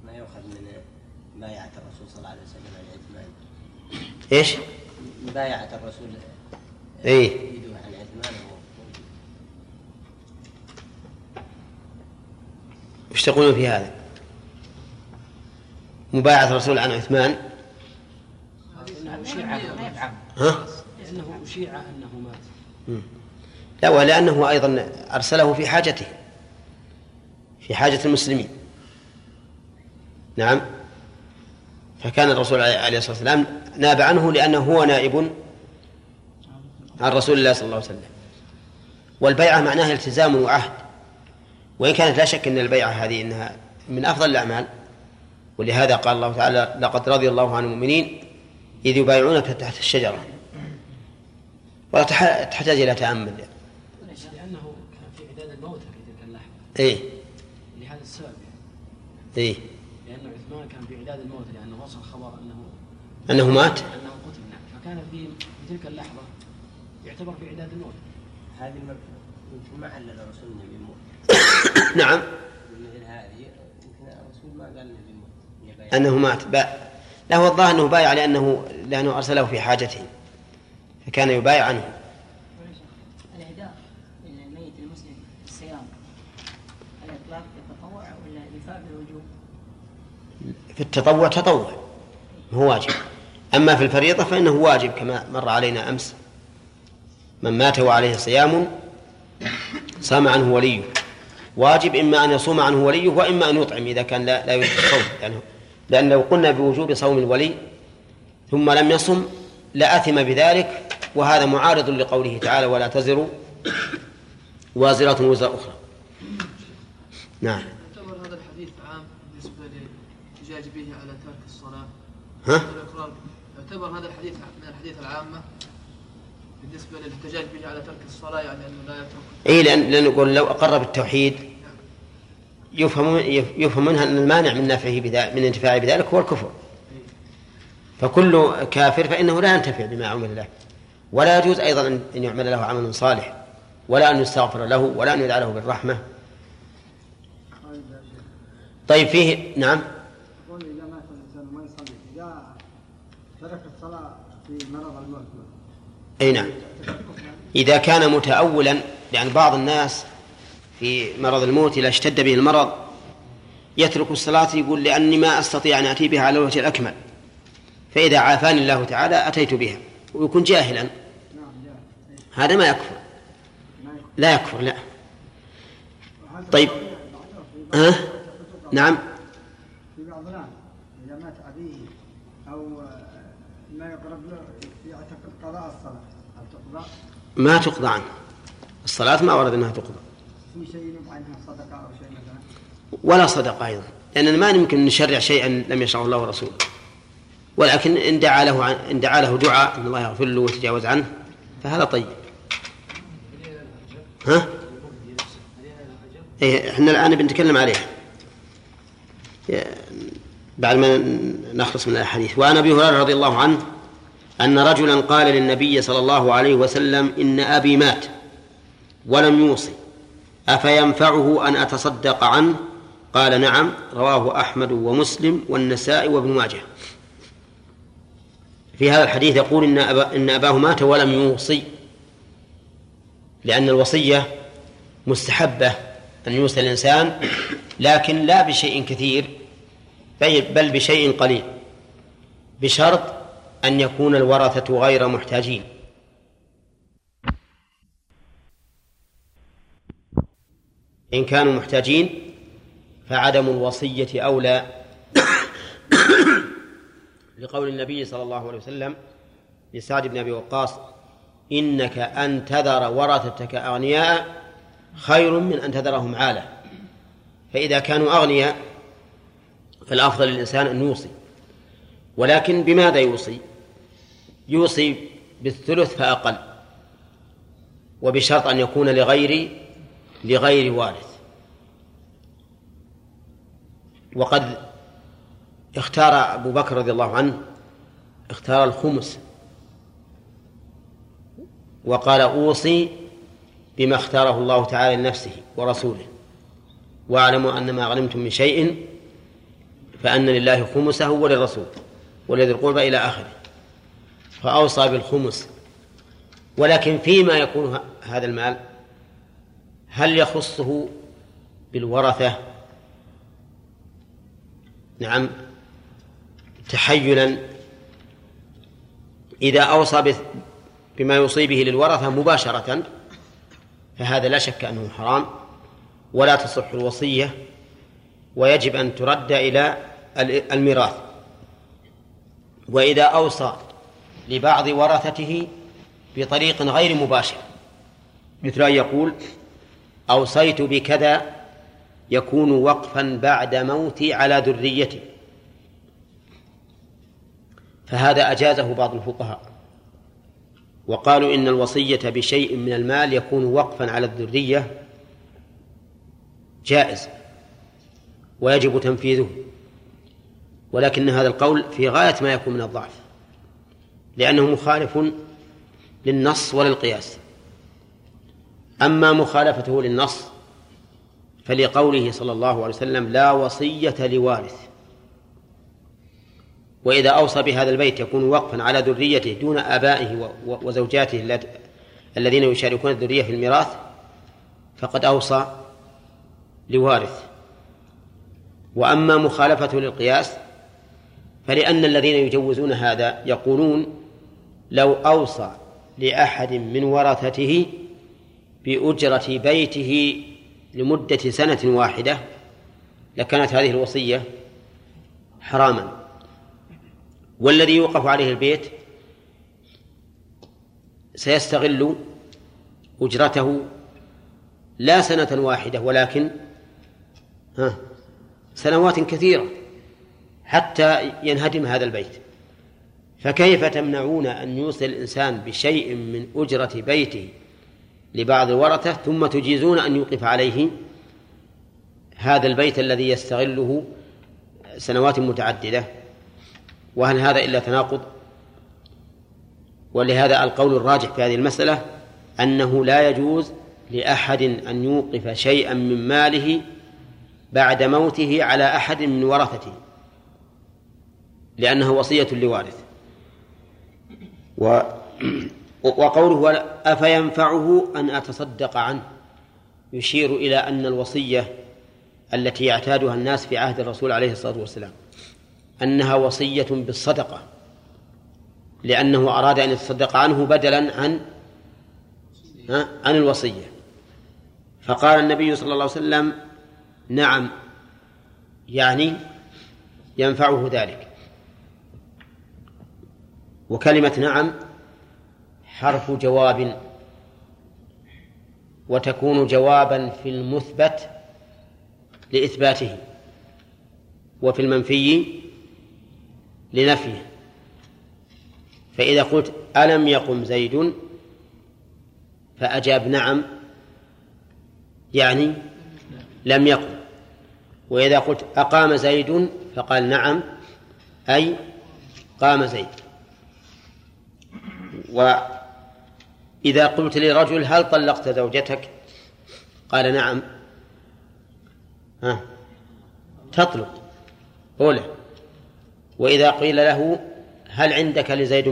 ما يؤخذ من مبايعة الرسول صلى الله عليه وسلم عن عثمان إيش؟ مبايعة الرسول. يريدها عن عثمان وش تقولون في هذا؟ مبايعة الرسول عن عثمان؟ لأنه أشيع ها؟ لأنه أشيع أنه مات. لا ولأنه أيضا أرسله في حاجته. في حاجة المسلمين. نعم. فكان الرسول عليه الصلاة والسلام ناب عنه لأنه هو نائب عن رسول الله صلى الله عليه وسلم. والبيعة معناها التزام وعهد. وإن كانت لا شك أن البيعة هذه إنها من أفضل الأعمال. ولهذا قال الله تعالى لقد رضي الله عن المؤمنين إذ يبايعونك تحت الشجرة. ولا تح- تحتاج إلى تأمل. لأنه كان في عداد الموتى في تلك اللحظة. إيه. إيه. لأن عثمان كان في عداد الموتى لأنه وصل خبر أنه أنه مات؟ أنه قتل نعم. فكان في في تلك اللحظة يعتبر في عداد الموت. هذه ما علل الرسول انه بيموت [coughs] نعم. مثل هذه يمكن الرسول ما قال انه بيموت يبايع. أنه مات. با... لا هو الظاهر أنه بايع لأنه لأنه أرسله في حاجته فكان يبايع عنه الإهداء للميت المسلم الصيام الإطلاق بالتطوع ولا الإيفاء بالوجوب؟ في التطوع تطوع هو واجب. أما في الفريضة فإنه واجب كما مر علينا أمس. من مات وعليه صيام صام عنه وليه واجب إما أن يصوم عنه وليه وإما أن يطعم إذا كان لا, لا يريد الصوم لأنه لأن لو قلنا بوجوب صوم الولي ثم لم يصم لأثم بذلك وهذا معارض لقوله تعالى ولا تزر وازرة وزر أخرى. نعم يعتبر هذا الحديث عام بالنسبة للاحتجاج به على ترك الصلاة ها؟ يعتبر هذا الحديث من الحديث العامة بالنسبة للاحتجاج به على ترك الصلاة يعني أنه لا يترك اي لأن لأن نقول لو أقر بالتوحيد يفهم يفهم منها أن المانع من نفعه بذلك من انتفاعه بذلك هو الكفر. فكل كافر فإنه لا ينتفع بما عمل له. ولا يجوز أيضا ان أن يعمل له عمل صالح ولا أن يستغفر له ولا أن يدعى له بالرحمة. طيب فيه نعم يقول إذا مات الإنسان وما يصلي إذا ترك الصلاة أي نعم. إذا كان متاولا لأن بعض الناس في مرض الموت إذا اشتد به المرض يترك الصلاة يقول لأني ما أستطيع أن أتي بها على الوجه الأكمل. فإذا عافاني الله تعالى أتيت بها. ويكون جاهلا. هذا ما يكفر. لا يكفر لا. طيب. ها؟ نعم. في بعض الناس إذا مات أبيه أو ما يقرب له يعتقد قضاء الصلاة. هل تقضى؟ ما تقضى عنه. الصلاة ما ورد أنها تقضى. في شيء عنها صدقة أو شيء مثلا؟ ولا صدقة أيضا. لاننا ما يمكن نشرع شيئا لم يشرعه الله ورسوله. ولكن إن دعا له عن- إن دعا له دعاء أن الله يغفر له ويتجاوز عنه فهذا طيب. ها؟ إيه إحنا الآن بنتكلم عليها. بعد ما نخلص من الحديث وعن أبي هريرة رضي الله عنه أن رجلا قال للنبي صلى الله عليه وسلم إن أبي مات ولم يوصي أفينفعه أن أتصدق عنه؟ قال نعم رواه أحمد ومسلم والنسائي وابن ماجه. في هذا الحديث يقول إن أبا إن أباه مات ولم يوصي لأن الوصية مستحبة أن يوصي الإنسان لكن لا بشيء كثير. بل بشيء قليل بشرط أن يكون الورثة غير محتاجين. إن كانوا محتاجين فعدم الوصية أولى. [coughs] لقول النبي صلى الله عليه وسلم لسعد بن أبي وقاص إنك أن تذر ورثتك أغنياء خير من أن تذرهم عالة فإذا كانوا أغنياء فالأفضل للإنسان أن يوصي. ولكن بماذا يوصي؟ يوصي بالثلث فأقل وبشرط أن يكون لغير لغير وارث. وقد اختار أبو بكر رضي الله عنه اختار الخمس وقال أوصي بما اختاره الله تعالى لنفسه ورسوله. واعلموا أن ما غنمتم من شيء فأن لله خمسه وللرسول ولذي القربى إلى آخره. فأوصى بالخمس. ولكن فيما يكون هذا المال؟ هل يخصه بالورثة؟ نعم. تحيلا. إذا أوصى بما يوصي به للورثة مباشرة فهذا لا شك أنه حرام ولا تصح الوصية ويجب أن ترد إلى الميراث. وإذا أوصى لبعض ورثته بطريق غير مباشر مثل أن يقول أوصيت بكذا يكون وقفا بعد موتي على ذريتي. فهذا أجازه بعض الفقهاء. وقالوا إن الوصية بشيء من المال يكون وقفا على الذرية جائز ويجب تنفيذه. ولكن هذا القول في غاية ما يكون من الضعف لأنه مخالف للنص وللقياس. أما مخالفته للنص فلقوله صلى الله عليه وسلم لا وصية لوارث. وإذا أوصى بهذا البيت يكون وقفا على ذريته دون آبائه وزوجاته الذين يشاركون الذرية في الميراث فقد أوصى لوارث. وأما مخالفته للقياس فلأن الذين يجوزون هذا يقولون لو أوصى لأحد من ورثته بأجرة بيته لمدة سنة واحدة لكانت هذه الوصية حراما. والذي يوقف عليه البيت سيستغل أجرته لا سنة واحدة ولكن سنوات كثيرة. حتى ينهدم هذا البيت. فكيف تمنعون أن يوصي الإنسان بشيء من أجرة بيته لبعض الورثة ثم تجيزون أن يوقف عليه؟ هذا البيت الذي يستغله سنوات متعددة. وهل هذا إلا تناقض؟ ولهذا القول الراجح في هذه المسألة أنه لا يجوز لأحد أن يوقف شيئا من ماله بعد موته على أحد من ورثته. لأنه وصية لوارث. و وقوله أفينفعه أن أتصدق عنه. يشير إلى أن الوصية التي يعتادها الناس في عهد الرسول عليه الصلاة والسلام أنها وصية بالصدقة لأنه أراد أن يتصدق عنه بدلا عن عن الوصية. فقال النبي صلى الله عليه وسلم نعم يعني ينفعه ذلك. وكلمة نعم حرف جواب وتكون جوابا في المثبت لإثباته وفي المنفي لنفيه. فإذا قلت ألم يقم زيد؟ فأجاب نعم يعني لم يقل وإذا قلت أقام زيد؟ فقال نعم أي قام زيد. وإذا قلت لرجل هل طلقت زوجتك؟ قال نعم. ها؟ تطلق. أولى وإذا قيل له هل عندك لزيد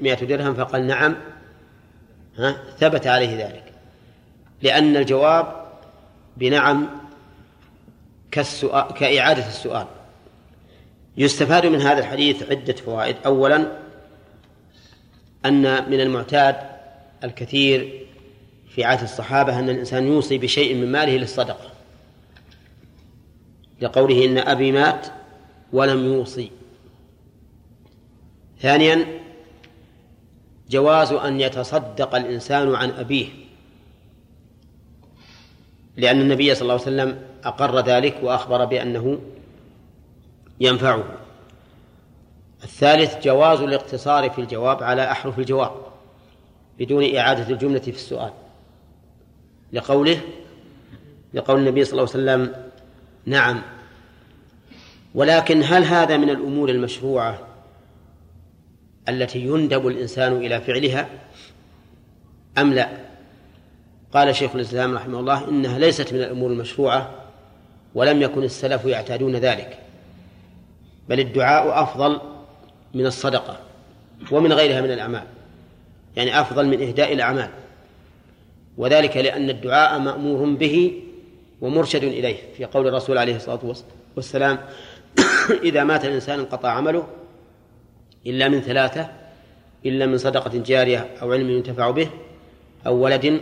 مئة درهم؟ فقال نعم. ها؟ ثبت عليه ذلك. لأن الجواب بنعم كالسؤال كإعادة السؤال. يستفاد من هذا الحديث عدة فوائد. أولا أن من المعتاد الكثير في عهد الصحابة أن الإنسان يوصي بشيء من ماله للصدقة. لقوله إن أبي مات ولم يوصي. ثانيا جواز أن يتصدق الإنسان عن أبيه. لأن النبي صلى الله عليه وسلم أقر ذلك وأخبر بأنه ينفعه. الثالث جواز الاقتصار في الجواب على أحرف الجواب بدون إعادة الجملة في السؤال. لقوله لقول النبي صلى الله عليه وسلم نعم. ولكن هل هذا من الأمور المشروعة التي يندب الإنسان إلى فعلها؟ أم لا؟ قال شيخ الإسلام رحمه الله إنها ليست من الأمور المشروعة ولم يكن السلف يعتادون ذلك. بل الدعاء أفضل من الصدقة ومن غيرها من الأعمال يعني أفضل من إهداء الأعمال وذلك لأن الدعاء مأمور به ومرشد إليه في قول الرسول عليه الصلاة والسلام [coughs] إذا مات الإنسان انقطع عمله إلا من ثلاثة إلا من صدقة جارية أو علم ينتفع به أو ولد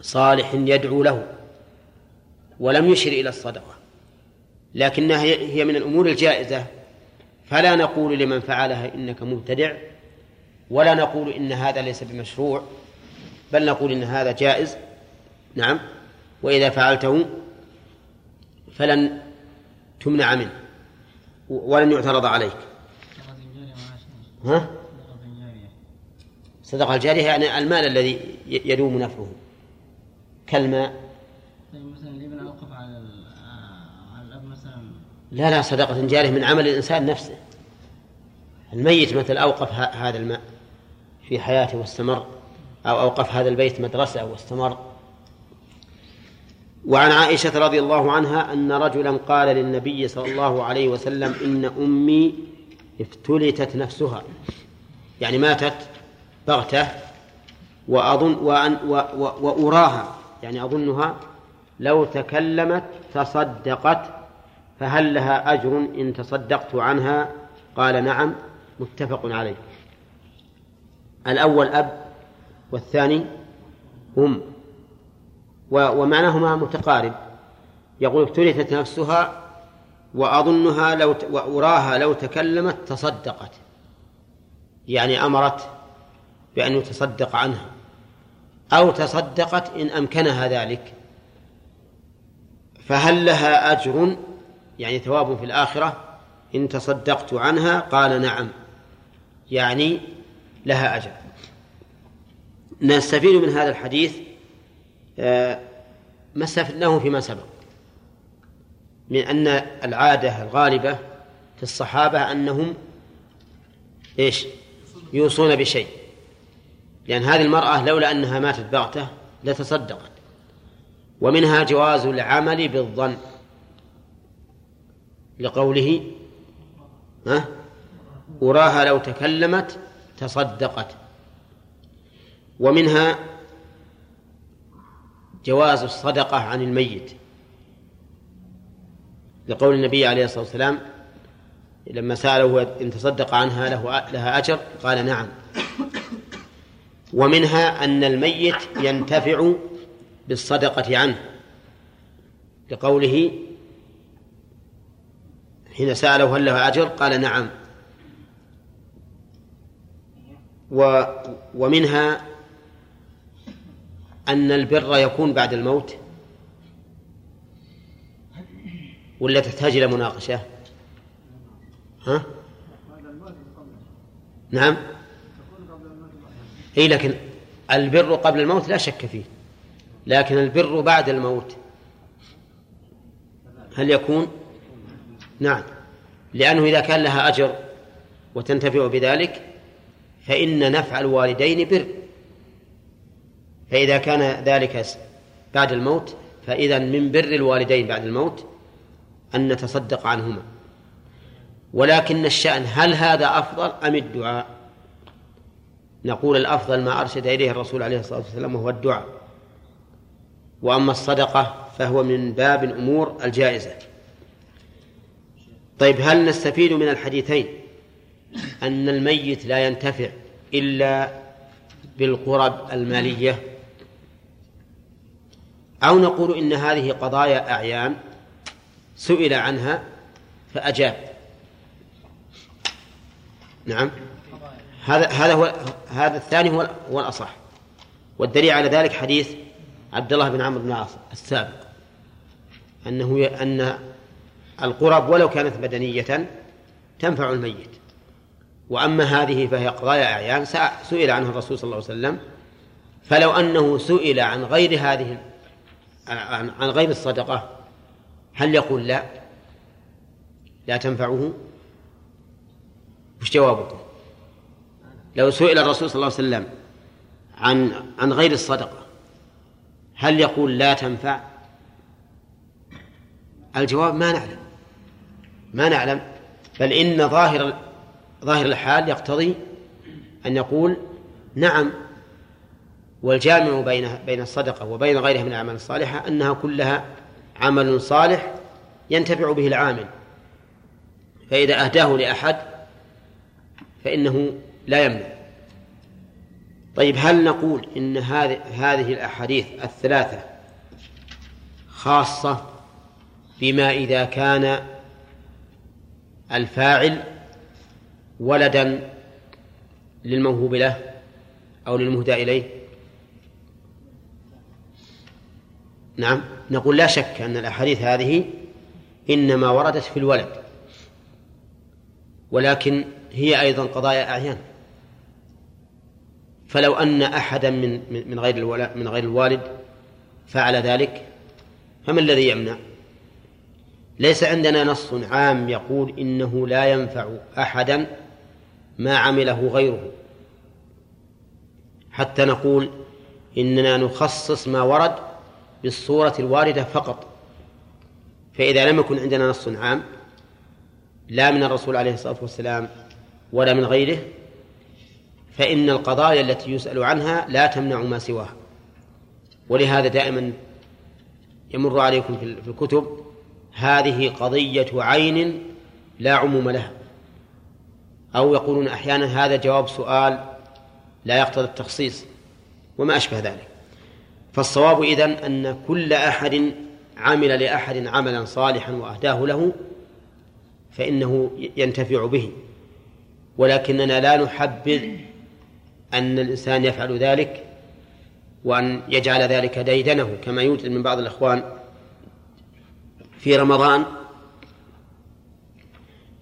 صالح يدعو له ولم يشر إلى الصدقة لكنها هي من الأمور الجائزة فلا نقول لمن فعلها إنك مبتدع ولا نقول إن هذا ليس بمشروع بل نقول إن هذا جائز. نعم. وإذا فعلته فلن تمنع منه ولن يعترض عليك. ها؟ صدقة الجارية يعني المال الذي يدوم نفعه. كالماء. مثلا الابن اوقف على على الاب مثلا لا لا صدقة جارية من عمل الإنسان نفسه. الميت مثل أوقف هذا الماء في حياته واستمر أو أوقف هذا البيت مدرسة واستمر. وعن عائشة رضي الله عنها أن رجلا قال للنبي صلى الله عليه وسلم إن أمي افتلتت نفسها يعني ماتت بغتة وأظن وأن وأراها يعني أظنها لو تكلمت تصدقت فهل لها أجر إن تصدقت عنها؟ قال نعم متفق عليه. الأول أب والثاني أم. ومعناهما متقارب. يقول ابتلتت نفسها وأظنها لو وأراها لو تكلمت تصدقت. يعني أمرت بأن يتصدق عنها. أو تصدقت إن أمكنها ذلك. فهل لها أجر يعني ثواب في الآخرة إن تصدقت عنها قال نعم. يعني لها أجر. نستفيد من هذا الحديث آه، ما استفدناه فيما سبق. من أن العادة الغالبة في الصحابة أنهم إيش؟ يوصون بشيء. لأن هذه المرأة لولا أنها ماتت بغتة لتصدقت. ومنها جواز العمل بالظن. لقوله ها؟ أراها لو تكلمت تصدقت. ومنها جواز الصدقة عن الميت. لقول النبي عليه الصلاة والسلام لما سأله إن تصدق عنها له لها أجر قال نعم. ومنها أن الميت ينتفع بالصدقة عنه. لقوله حين سأله هل له أجر؟ قال نعم. و ومنها أن البر يكون بعد الموت. ولا تحتاج إلى مناقشة؟ ها؟ نعم. إي لكن البر قبل الموت لا شك فيه. لكن البر بعد الموت هل يكون؟ نعم. لأنه إذا كان لها أجر وتنتفع بذلك فإن نفع الوالدين بر. فإذا كان ذلك بعد الموت فإذا من بر الوالدين بعد الموت أن نتصدق عنهما. ولكن الشأن هل هذا أفضل أم الدعاء؟ نقول الأفضل ما أرشد إليه الرسول عليه الصلاة والسلام وهو الدعاء. وأما الصدقة فهو من باب الأمور الجائزة. طيب هل نستفيد من الحديثين أن الميت لا ينتفع إلا بالقرب المالية؟ أو نقول إن هذه قضايا أعيان سئل عنها فأجاب. نعم. هذا هذا هو هذا الثاني هو هو الأصح. والدليل على ذلك حديث عبد الله بن عمرو بن العاص السابق أنه أن القرب ولو كانت بدنية تنفع الميت. وأما هذه فهي قضايا أعيان سئل عنه الرسول صلى الله عليه وسلم. فلو أنه سئل عن غير هذه عن غير الصدقة هل يقول لا؟ لا تنفعه؟ وش جوابكم لو سئل الرسول صلى الله عليه وسلم عن عن غير الصدقة هل يقول لا تنفع؟ الجواب ما نعلم. ما نعلم بل إن ظاهر ظاهر الحال يقتضي أن يقول نعم والجامع بين بين الصدقة وبين غيرها من الأعمال الصالحة أنها كلها عمل صالح ينتفع به العامل. فإذا أهداه لأحد فإنه لا يمنع. طيب هل نقول إن هذه هذه الأحاديث الثلاثة خاصة بما إذا كان الفاعل ولدا للموهوب له أو للمهدى إليه. نعم. نقول لا شك أن الأحاديث هذه إنما وردت في الولد ولكن هي أيضا قضايا أعيان. فلو أن أحدا من من غير من غير الوالد فعل ذلك فما الذي يمنع؟ ليس عندنا نص عام يقول إنه لا ينفع أحدا ما عمله غيره. حتى نقول إننا نخصص ما ورد بالصورة الواردة فقط. فإذا لم يكن عندنا نص عام لا من الرسول عليه الصلاة والسلام ولا من غيره فإن القضايا التي يسأل عنها لا تمنع ما سواها. ولهذا دائما يمر عليكم في الكتب هذه قضية عين لا عموم لها. أو يقولون أحيانا هذا جواب سؤال لا يقتضي التخصيص وما أشبه ذلك. فالصواب إذن أن كل أحد عمل لأحد عملا صالحا وأهداه له فإنه ينتفع به. ولكننا لا نحبذ أن الإنسان يفعل ذلك وأن يجعل ذلك ديدنه كما يوجد من بعض الإخوان في رمضان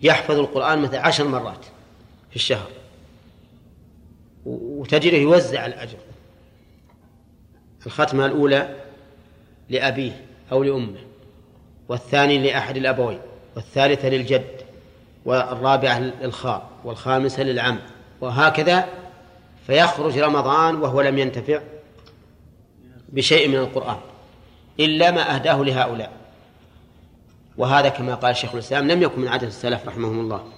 يحفظ القرآن مثل عشر مرات في الشهر. وتجده يوزع الأجر. الختمة الأولى لأبيه أو لأمه والثاني لأحد الأبوين والثالثة للجد والرابعة للخال والخامسة للعم. وهكذا فيخرج رمضان وهو لم ينتفع بشيء من القرآن إلا ما أهداه لهؤلاء. وهذا كما قال شيخ الإسلام لم يكن من عادة السلف رحمهم الله.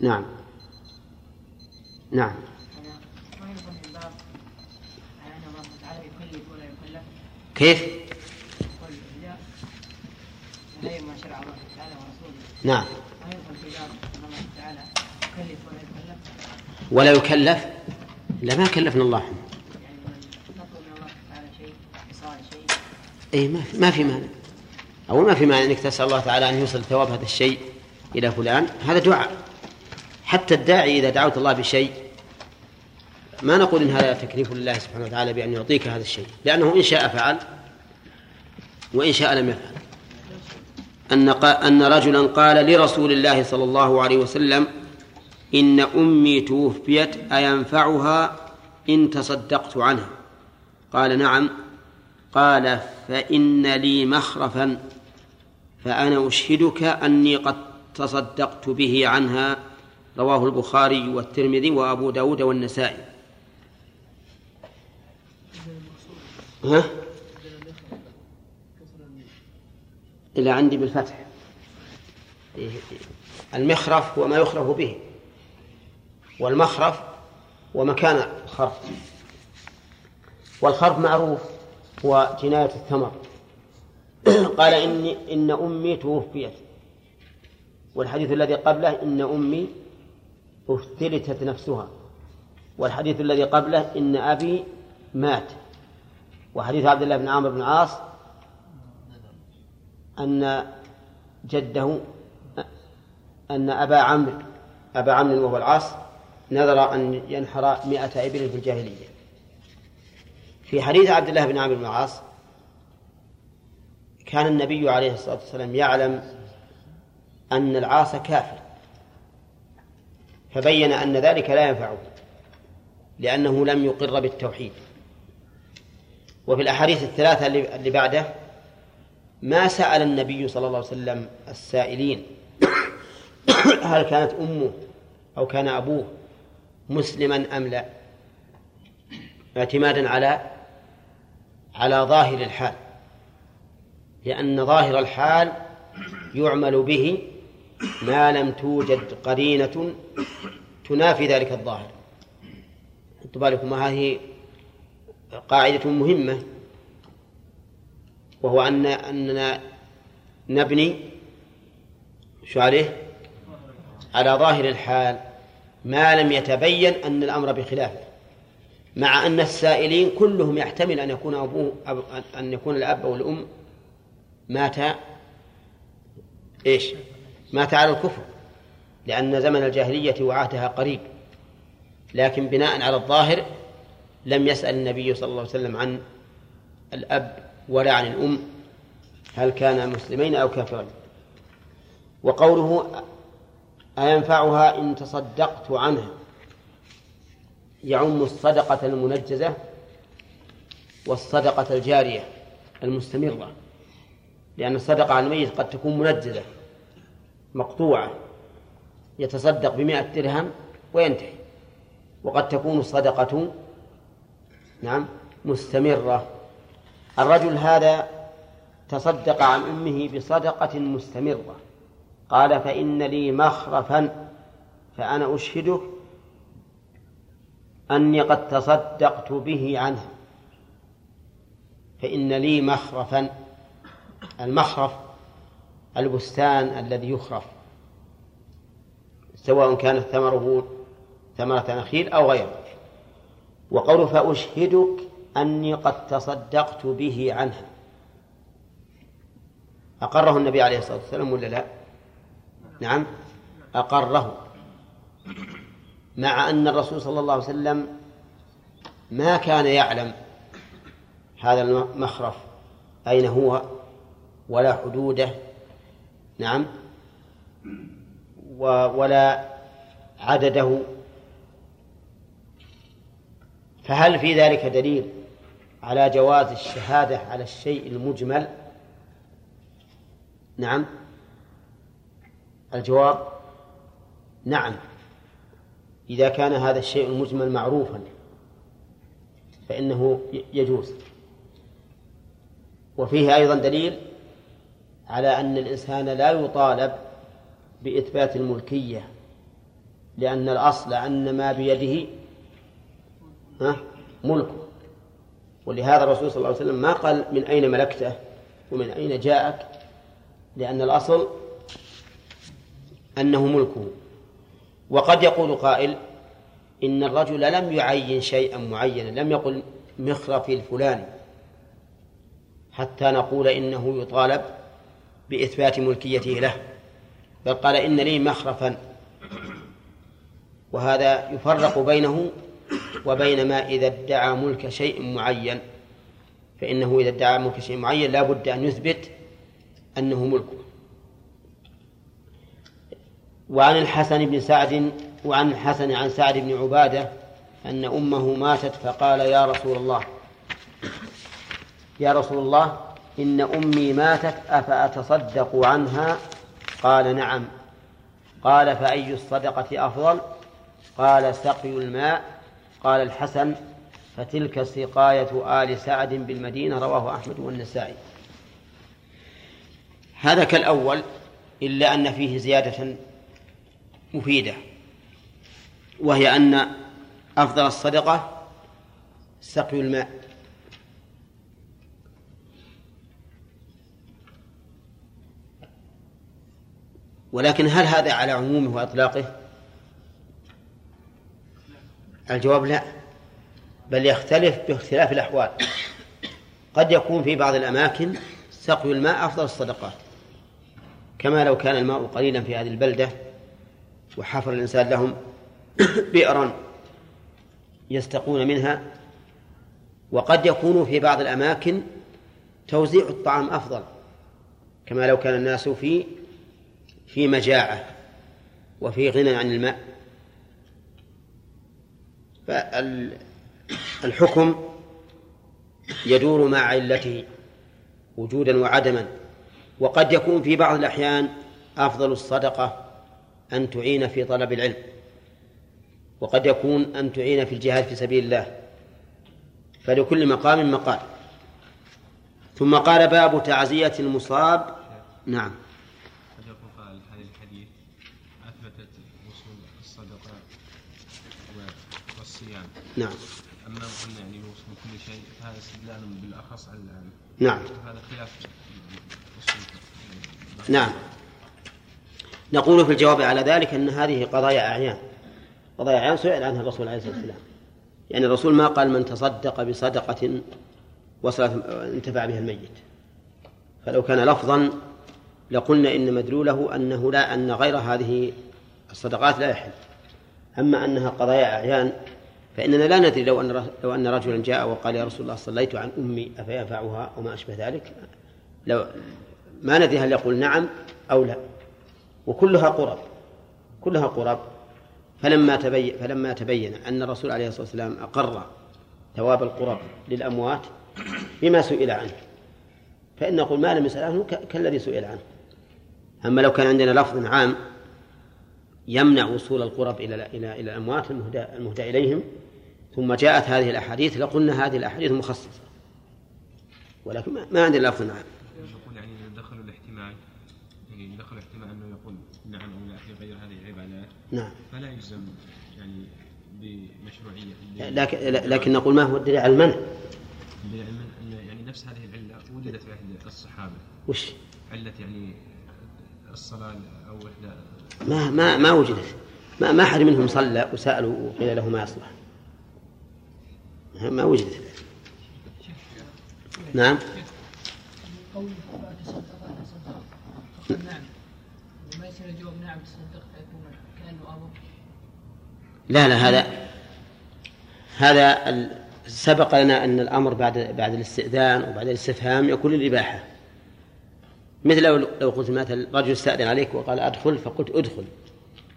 نعم. نعم. كيف؟ نعم. ولا يكلف؟ لا ما كلفنا الله. اي ما في ما في مانع. أو ما في مانع أنك تسأل الله تعالى أن يوصل ثواب هذا الشيء إلى فلان. هذا دعاء. حتى الداعي إذا دعوت الله بشيء ما نقول إن هذا تكليف لله سبحانه وتعالى بأن يعطيك هذا الشيء. لأنه إن شاء فعل وإن شاء لم يفعل. أن أن رجلا قال لرسول الله صلى الله عليه وسلم إن أمي توفيت أينفعها إن تصدقت عنها؟ قال نعم. قال فإن لي مخرفا فأنا أشهدك أني قد تصدقت به عنها رواه البخاري والترمذي وأبو داود والنسائي. ها؟ إلى عندي بالفتح. المخرف هو ما يخرف به والمخرف هو مكان الخرف. والخرف معروف هو جناية الثمر [coughs] قال إني إن أمي توفيت. والحديث الذي قبله إن أمي أفتلتت نفسها. والحديث الذي قبله إن أبي مات. وحديث عبد الله بن عمرو بن العاص أن جده أن أبا عمرو أبا عمرو وهو العاص نذر أن ينحر مئة إبل في الجاهلية. في حديث عبد الله بن عمرو بن العاص كان النبي عليه الصلاة والسلام يعلم أن العاص كافر. فبين أن ذلك لا ينفعه لأنه لم يقر بالتوحيد. وفي الأحاديث الثلاثة اللي بعده ما سأل النبي صلى الله عليه وسلم السائلين هل كانت أمه أو كان أبوه مسلما أم لا؟ اعتمادا على على ظاهر الحال. لأن ظاهر الحال يعمل به ما لم توجد قرينة تنافي ذلك الظاهر حطوا بالكم هذه قاعدة مهمة وهو أن أننا نبني شو عليه؟ على ظاهر الحال ما لم يتبين أن الأمر بخلافه مع أن السائلين كلهم يحتمل أن يكون أبوه أن يكون الأب أو الأم مات إيش؟ مات على الكفر لأن زمن الجاهلية وعهدها قريب. لكن بناء على الظاهر لم يسأل النبي صلى الله عليه وسلم عن الأب ولا عن الأم هل كان مسلمين أو كافرين. وقوله أينفعها إن تصدقت عنها يعم الصدقة المنجزة والصدقة الجارية المستمرة. لأن الصدقة على الميت قد تكون منجزة مقطوعة يتصدق بمائة درهم وينتهي. وقد تكون الصدقة نعم مستمرة. الرجل هذا تصدق عن أمه بصدقة مستمرة. قال فإن لي مخرفا فأنا أشهدك أني قد تصدقت به عنها فإن لي مخرفا المخرف البستان الذي يخرف سواء كانت ثمره ثمرة نخيل أو غيره. وقوله فأشهدك أني قد تصدقت به عنها. أقره النبي عليه الصلاة والسلام ولا لا؟ نعم. أقره. مع أن الرسول صلى الله عليه وسلم ما كان يعلم هذا المخرف أين هو. ولا حدوده. نعم. ولا عدده. فهل في ذلك دليل على جواز الشهادة على الشيء المجمل؟ نعم. الجواب نعم. إذا كان هذا الشيء المجمل معروفا فإنه يجوز. وفيه أيضا دليل على أن الإنسان لا يطالب بإثبات الملكية لأن الأصل أن ما بيده ملكه ولهذا الرسول صلى الله عليه وسلم ما قال من أين ملكته ومن أين جاءك لأن الأصل أنه ملكه. وقد يقول قائل إن الرجل لم يعين شيئا معينا لم يقل مخرفي الفلاني حتى نقول إنه يطالب بإثبات ملكيته له. بل قال إن لي مخرفا. وهذا يفرق بينه وبين ما إذا ادعى ملك شيء معين. فإنه إذا ادعى ملك شيء معين لا بد أن يثبت أنه ملكه. وعن الحسن بن سعد وعن الحسن عن سعد بن عبادة أن أمه ماتت فقال يا رسول الله يا رسول الله إن أمي ماتت أفأتصدق عنها؟ قال نعم. قال فأي الصدقة أفضل؟ قال سقي الماء. قال الحسن فتلك سقاية آل سعد بالمدينة رواه أحمد والنسائي. هذا كالأول إلا أن فيه زيادة مفيدة وهي أن أفضل الصدقة سقي الماء. ولكن هل هذا على عمومه وإطلاقه؟ الجواب لا بل يختلف باختلاف الأحوال. قد يكون في بعض الأماكن سقي الماء أفضل الصدقات كما لو كان الماء قليلا في هذه البلدة وحفر الإنسان لهم [coughs] بئرا يستقون منها. وقد يكون في بعض الأماكن توزيع الطعام أفضل كما لو كان الناس في في مجاعة وفي غنى عن الماء. فالحكم يدور مع علته وجودا وعدما وقد يكون في بعض الأحيان أفضل الصدقة أن تعين في طلب العلم وقد يكون أن تعين في الجهاد في سبيل الله. فلكل مقام مقال. ثم قال باب تعزية المصاب. نعم قد يكون قال هذا الحديث أثبتت و- والصيام. نعم. أما قلنا يعني وصول كل شيء فهذا استدلال بالأخص على العام نعم. هذا خلاف. نعم. نقول في الجواب على ذلك أن هذه قضايا أعيان. قضايا أعيان سئل عنها الرسول عليه الصلاة والسلام. يعني الرسول ما قال من تصدق بصدقة وصلت انتفع بها الميت. فلو كان لفظا لقلنا إن مدلوله أنه لا أن غير هذه الصدقات لا يحل. أما أنها قضايا أعيان فإننا لا ندري لو أن لو أن رجلا جاء وقال يا رسول الله صليت عن أمي أفينفعها وما أشبه ذلك؟ لو ما ندري هل يقول نعم أو لا. وكلها قرب كلها قرب. فلما تبين فلما تبين أن الرسول عليه الصلاة والسلام أقر ثواب القرب للأموات بما سئل عنه. فإن نقول ما لم يسأل عنه كالذي سئل عنه. أما لو كان عندنا لفظ عام يمنع وصول القرب إلى إلى إلى الأموات المهدى, المهدى إليهم. ثم جاءت هذه الأحاديث لقلنا هذه الأحاديث مخصصة. ولكن ما- ما عندنا لفظ عام يقول يعني دخلوا الاحتمال يعني دخلوا احتمال أنه يقول نعم أو لا في غير هذه العبادات نعم. فلا يجزم يعني بمشروعية. لكن لكن نقول ما هو الدليل على المنع. بالعلم أن يعني نفس هذه العلة وجدت في عند الصحابة. وش؟ علة يعني الصلاة أو إحدى ما ما ما وجدت ما ما أحد منهم صلى وسألوا وقيل له ما يصلح. ما وجدت نعم. لا لا هذا هذا سبق لنا أن الأمر بعد بعد الاستئذان وبعد الاستفهام يكون للإباحة. مثل لو لو قلت مثلا رجل استأذن عليك وقال أدخل فقلت أدخل.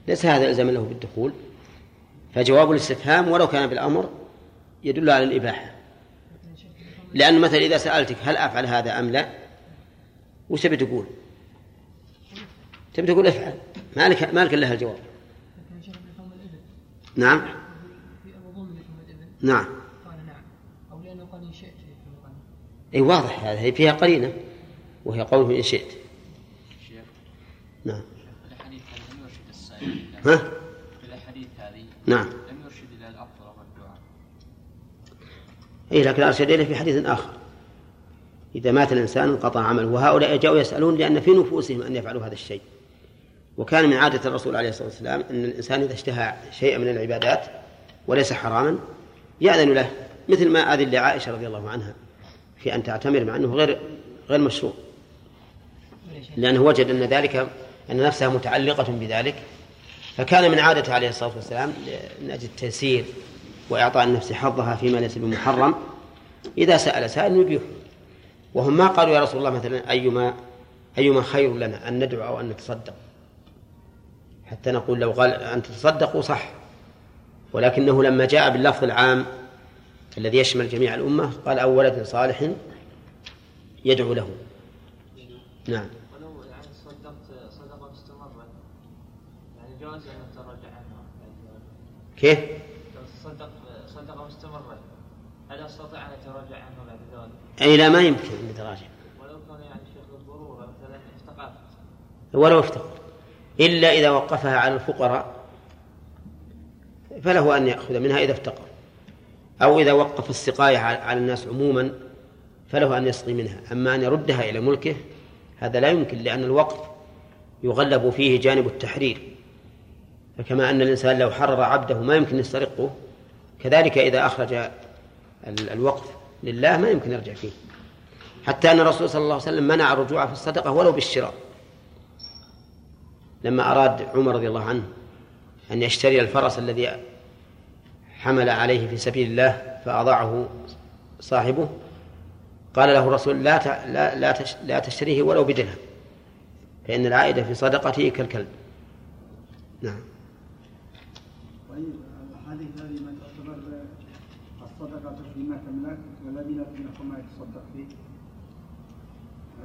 ليس هذا إلزاما له بالدخول. فجواب الاستفهام ولو كان بالأمر يدل على الإباحة. لأن مثلا إذا سألتك هل أفعل هذا أم لا؟ وش تبي تقول؟ تبي تقول افعل. ما لك ما لك إلا الجواب نعم. نعم. قال نعم. أو لأنه قال إن شئت. اي واضح هذا. هي فيها قرينة. وهي قوله إن شئت. نعم. ها؟ في الأحاديث هذه نعم. لم يرشد إلى الأفضل والدعاء اي لكن أرشد إليه في حديث آخر. إذا مات الإنسان انقطع عمله وهؤلاء جاءوا يسألون لأن في نفوسهم أن يفعلوا هذا الشيء. وكان من عادة الرسول عليه الصلاة والسلام أن الإنسان إذا اشتهى شيئا من العبادات وليس حراما يأذن له مثل ما أذن لعائشة رضي الله عنها في أن تعتمر مع أنه غير غير مشروع. لأنه وجد أن ذلك أن نفسها متعلقة بذلك. فكان من عادته عليه الصلاة والسلام من أجل التيسير وإعطاء النفس حظها فيما ليس بمحرم إذا سأل سائل يبيح وهم ما قالوا يا رسول الله مثلا أيما أيما خير لنا أن ندعو أو أن نتصدق؟ حتى نقول لو قال أن تتصدقوا صح. ولكنه لما جاء باللفظ العام الذي يشمل جميع الأمة قال أو ولد صالح يدعو له. نعم ولو يعني صدقت صدقة مستمرة يعني جواز أن أتراجع عنها كيف؟ صدق صدقة مستمرة هل أستطيع أن أتراجع عنه بعد ذلك؟ أي لا ما يمكن أن يتراجع ولو كان يعني شيخ بالضرورة مثلا افتقرت ولو افتقر إلا إذا وقفها على الفقراء فله أن يأخذ منها إذا افتقر. أو إذا وقف السقاية على الناس عموما فله أن يسقي منها. أما أن يردها إلى ملكه هذا لا يمكن لأن الوقف يغلب فيه جانب التحرير. فكما أن الإنسان لو حرر عبده ما يمكن يسترقه كذلك إذا أخرج ال- الوقف لله ما يمكن يرجع فيه. حتى أن الرسول صلى الله عليه وسلم منع الرجوع في الصدقة ولو بالشراء. لما أراد عمر رضي الله عنه أن يشتري الفرس الذي حمل عليه في سبيل الله فأضاعه صاحبه قال له الرسول لا لا لا تش- لا تشتريه ولو بدرهم فإن العائد في صدقته كالكلب. نعم طيب الحديث هذه ما تعتبر الصدقة فيما ما يتصدق فيه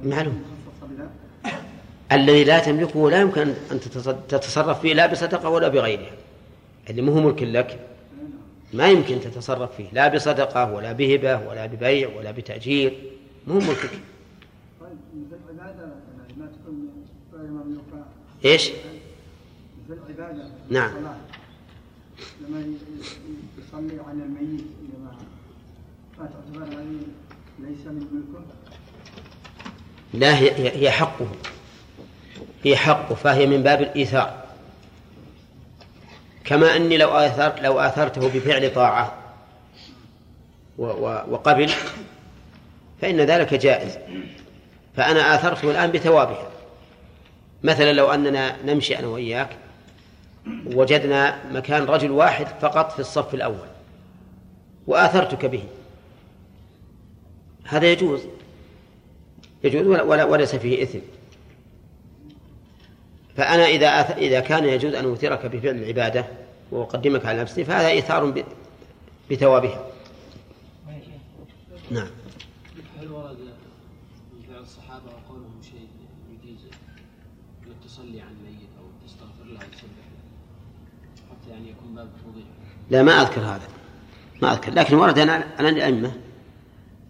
معلوم. الذي لا تملكه لا يمكن أن تتص- تتصرف فيه لا بصدقة ولا بغيرها اللي مو ملك لك. ما يمكن تتصرف فيه. لا بصدقة ولا بهبة ولا ببيع ولا بتأجير. مو ملكك. طيب العبادة يعني إيش؟ مثل العبادة نعم. لما يصلي على الميت لما ليس من ملكه لا هي هي- حقه. هي حقه فهي من باب الإيثار. كما أني لو آثر لو آثرته بفعل طاعة وقبل فإن ذلك جائز. فأنا آثرته الآن بثوابها. مثلا لو أننا نمشي أنا وإياك وجدنا مكان رجل واحد فقط في الصف الأول وآثرتك به. هذا يجوز. يجوز ولا- ولا وليس فيه إثم. فأنا إذا أث... إذا كان يجوز أن أوثرك بفعل العبادة وأقدمك على نفسي فهذا إيثار ب... بثوابها. نعم. هل ورد من فعل الصحابة وقولهم شيء يجيز انك تصلي على الميت أو تستغفر له وتسبح له حتى يعني يكون باب الفضيلة لا ما أذكر هذا. ما أذكر. لكن ورد عن عن الأئمة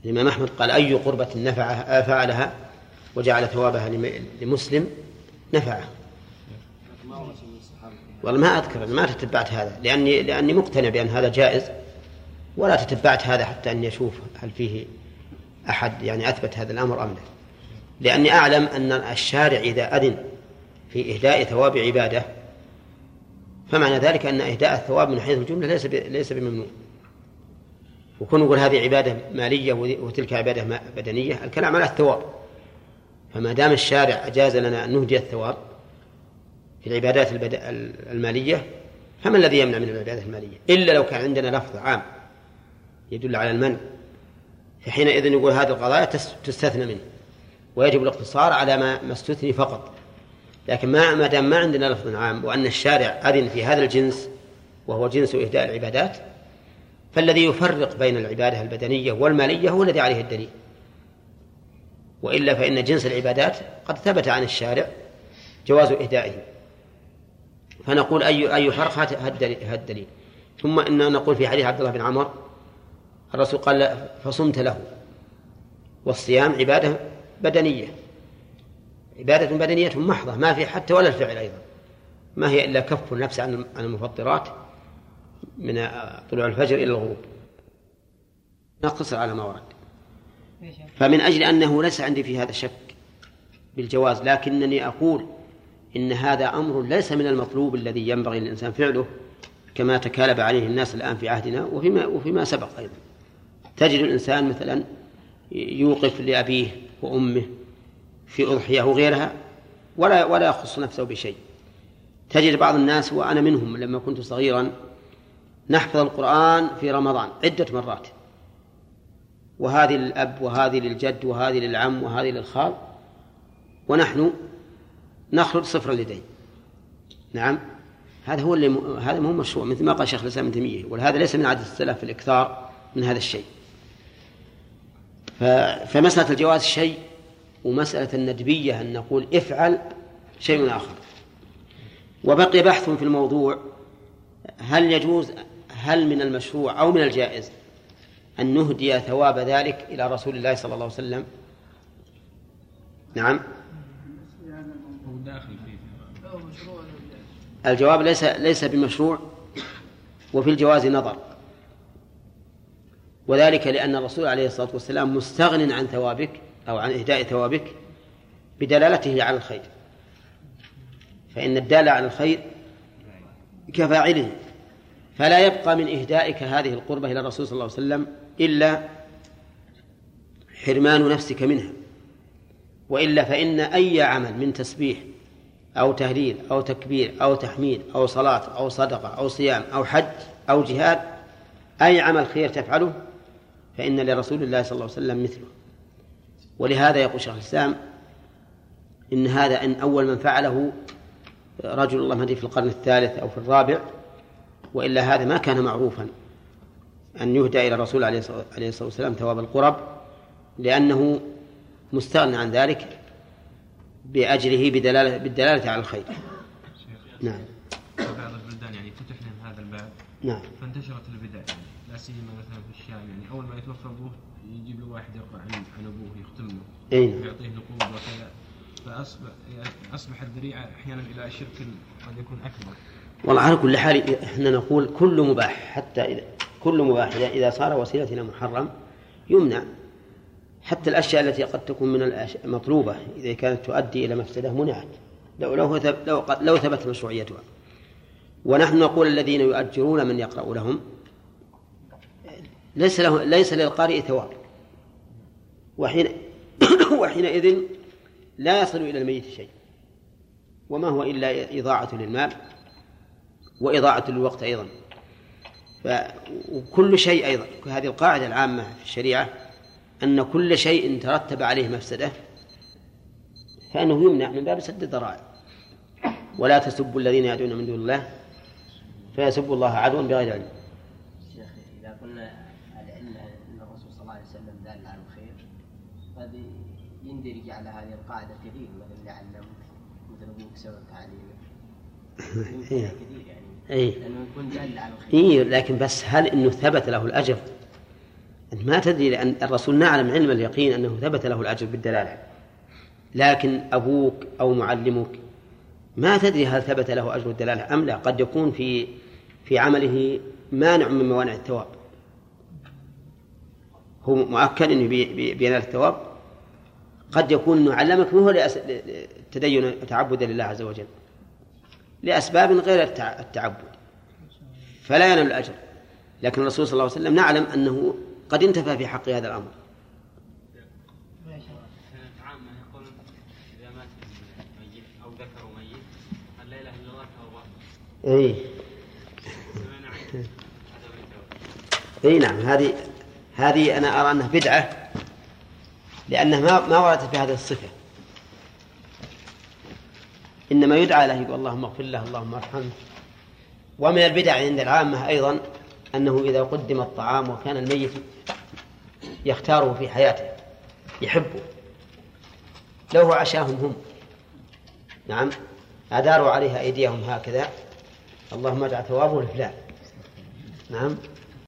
الإمام أحمد قال أي قربة نفعها فعلها وجعل ثوابها لم- لمسلم نفعه. والله ما أذكر ما تتبعت هذا لأني لأني مقتنع بأن هذا جائز ولا تتبعت هذا حتى أني أشوف هل فيه أحد يعني أثبت هذا الأمر أم لا لأني أعلم أن الشارع إذا أذن في إهداء ثواب عبادة فمعنى ذلك أن إهداء الثواب من حيث الجملة ليس ليس بممنوع وكون نقول هذه عبادة مالية وتلك عبادة بدنية الكلام على الثواب. فما دام الشارع أجاز لنا أن نهدي الثواب في العبادات. المالية فما الذي يمنع من العبادات المالية؟ إلا لو كان عندنا لفظ عام يدل على المنع. فحينئذ يقول هذه القضايا تس- تستثنى منه. ويجب الاقتصار على ما ما استثني فقط. لكن ما ما دام ما عندنا لفظ عام وأن الشارع أذن في هذا الجنس وهو جنس إهداء العبادات فالذي يفرق بين العبادة البدنية والمالية هو الذي عليه الدليل. وإلا فإن جنس العبادات قد ثبت عن الشارع جواز إهدائه فنقول أي أي فرق؟ هات الدليل- ثم إننا نقول في حديث عبد الله بن عمر الرسول قال فصمت له. والصيام عبادة بدنية. عبادة بدنية محضة ما في حتى ولا الفعل أيضا. ما هي إلا كف النفس عن المفطرات من طلوع الفجر إلى الغروب. نقتصر على ما ورد. فمن أجل أنه ليس عندي في هذا شك بالجواز لكنني أقول إن هذا أمر ليس من المطلوب الذي ينبغي للإنسان فعله كما تكالب عليه الناس الآن في عهدنا وفيما وفيما سبق أيضا. تجد الإنسان مثلا يوقف لأبيه وأمه في أضحية وغيرها ولا ولا يخص نفسه بشيء. تجد بعض الناس وأنا منهم لما كنت صغيرا نحفظ القرآن في رمضان عدة مرات. وهذه للأب وهذه للجد وهذه للعم وهذه للخال. ونحن نخرج صفر اليدين. نعم. هذا هو اللي م... هذا مو مشروع مثل ما قال شيخ الإسلام ابن تيمية ولهذا ليس من عادة السلف في الإكثار من هذا الشيء. ف- فمسألة الجواز شيء ومسألة الندبية أن نقول افعل شيء آخر. وبقي بحث في الموضوع هل يجوز هل من المشروع أو من الجائز أن نهدي ثواب ذلك إلى رسول الله صلى الله عليه وسلم؟ نعم؟ الجواب ليس ليس بمشروع وفي الجواز نظر. وذلك لأن الرسول عليه الصلاة والسلام مستغن عن ثوابك أو عن إهداء ثوابك بدلالته على الخير. فإن الدال على الخير كفاعله. فلا يبقى من إهدائك هذه القربة إلى الرسول صلى الله عليه وسلم إلا حرمان نفسك منها وإلا فإن أي عمل من تسبيح أو تهليل أو تكبير أو تحميد أو صلاة أو صدقة أو صيام أو حج أو جهاد أي عمل خير تفعله فإن لرسول الله صلى الله عليه وسلم مثله. ولهذا يقول شيخ الإسلام إن هذا إن أول من فعله رجل الله مهدي في القرن الثالث أو في الرابع وإلا هذا ما كان معروفا. أن يهدى إلى الرسول عليه الصلاة والسلام ثواب القرب لأنه مستغنى عن ذلك بأجره بدلالة بالدلالة على الخير. نعم. بعض البلدان يعني فتح لهم هذا الباب. نعم. فانتشرت البدع يعني لا سيما مثلا في الشام يعني أول ما يتوفى أبوه يجيب له واحد يقرا عن عن أبوه يختم له أي نعم. ويعطيه نقود وكذا. فاصبح أصبح الذريعة أحيانا إلى شرك قد يكون أكبر. والله على كل حال إحنا نقول كل مباح حتى إذا كل مباح إذا صار وسيلة إلى محرم يمنع. حتى الأشياء التي قد تكون من المطلوبة إذا كانت تؤدي إلى مفسدة منعت. لو لو لو لو ثبت مشروعيتها. ونحن نقول الذين يؤجرون من يقرأ لهم ليس له ليس للقارئ ثواب. وحين [coughs] وحينئذ لا يصل إلى الميت شيء. وما هو إلا إضاعة للمال. وإضاعة للوقت أيضا. ف... وكل شيء أيضا. هذه القاعدة العامة في الشريعة أن كل شيء ترتب عليه مفسدة فإنه يمنع من باب سد الذرائع ولا تسبوا الذين يدعون من دون الله فيسبوا الله عدوا بغير علم. شيخ إذا قلنا العلة أن الرسول صلى الله عليه وسلم دال على الخير قد يندرج على هذه القاعدة كثير مثل اللي علمك مثل أبوك سبب تعليمك. [laughs] كثير يعني. إيه. الخير. إيه لكن بس هل أنه ثبت له الأجر؟ أنت ما تدري لأن الرسول نعلم علم اليقين أنه ثبت له الأجر بالدلالة. لكن أبوك أو معلمك ما تدري هل ثبت له أجر الدلالة أم لا. قد يكون في في عمله مانع من موانع الثواب. هو مؤكد بي- بينال الثواب. قد يكون أنه علمك مو هو لأس- لتدين تعبدا لله عز وجل. لأسباب غير التع- التعبد. فلا ينال الأجر. لكن الرسول صلى الله عليه وسلم نعلم أنه قد انتفى في حق هذا الأمر. إيه. [laughs] اي نعم. هذه هذه أنا أرى أنها بدعة لأنها ما ما وردت بهذه الصفة. إنما يدعى له يقول اللهم اغفر له اللهم ارحمه. ومن البدع عند العامة أيضا أنه إذا قدم الطعام وكان الميت يختاره في حياته يحبه. لو عشاهم هم. نعم. أداروا عليها أيديهم هكذا. اللهم اجعل ثوابه لفلان. نعم.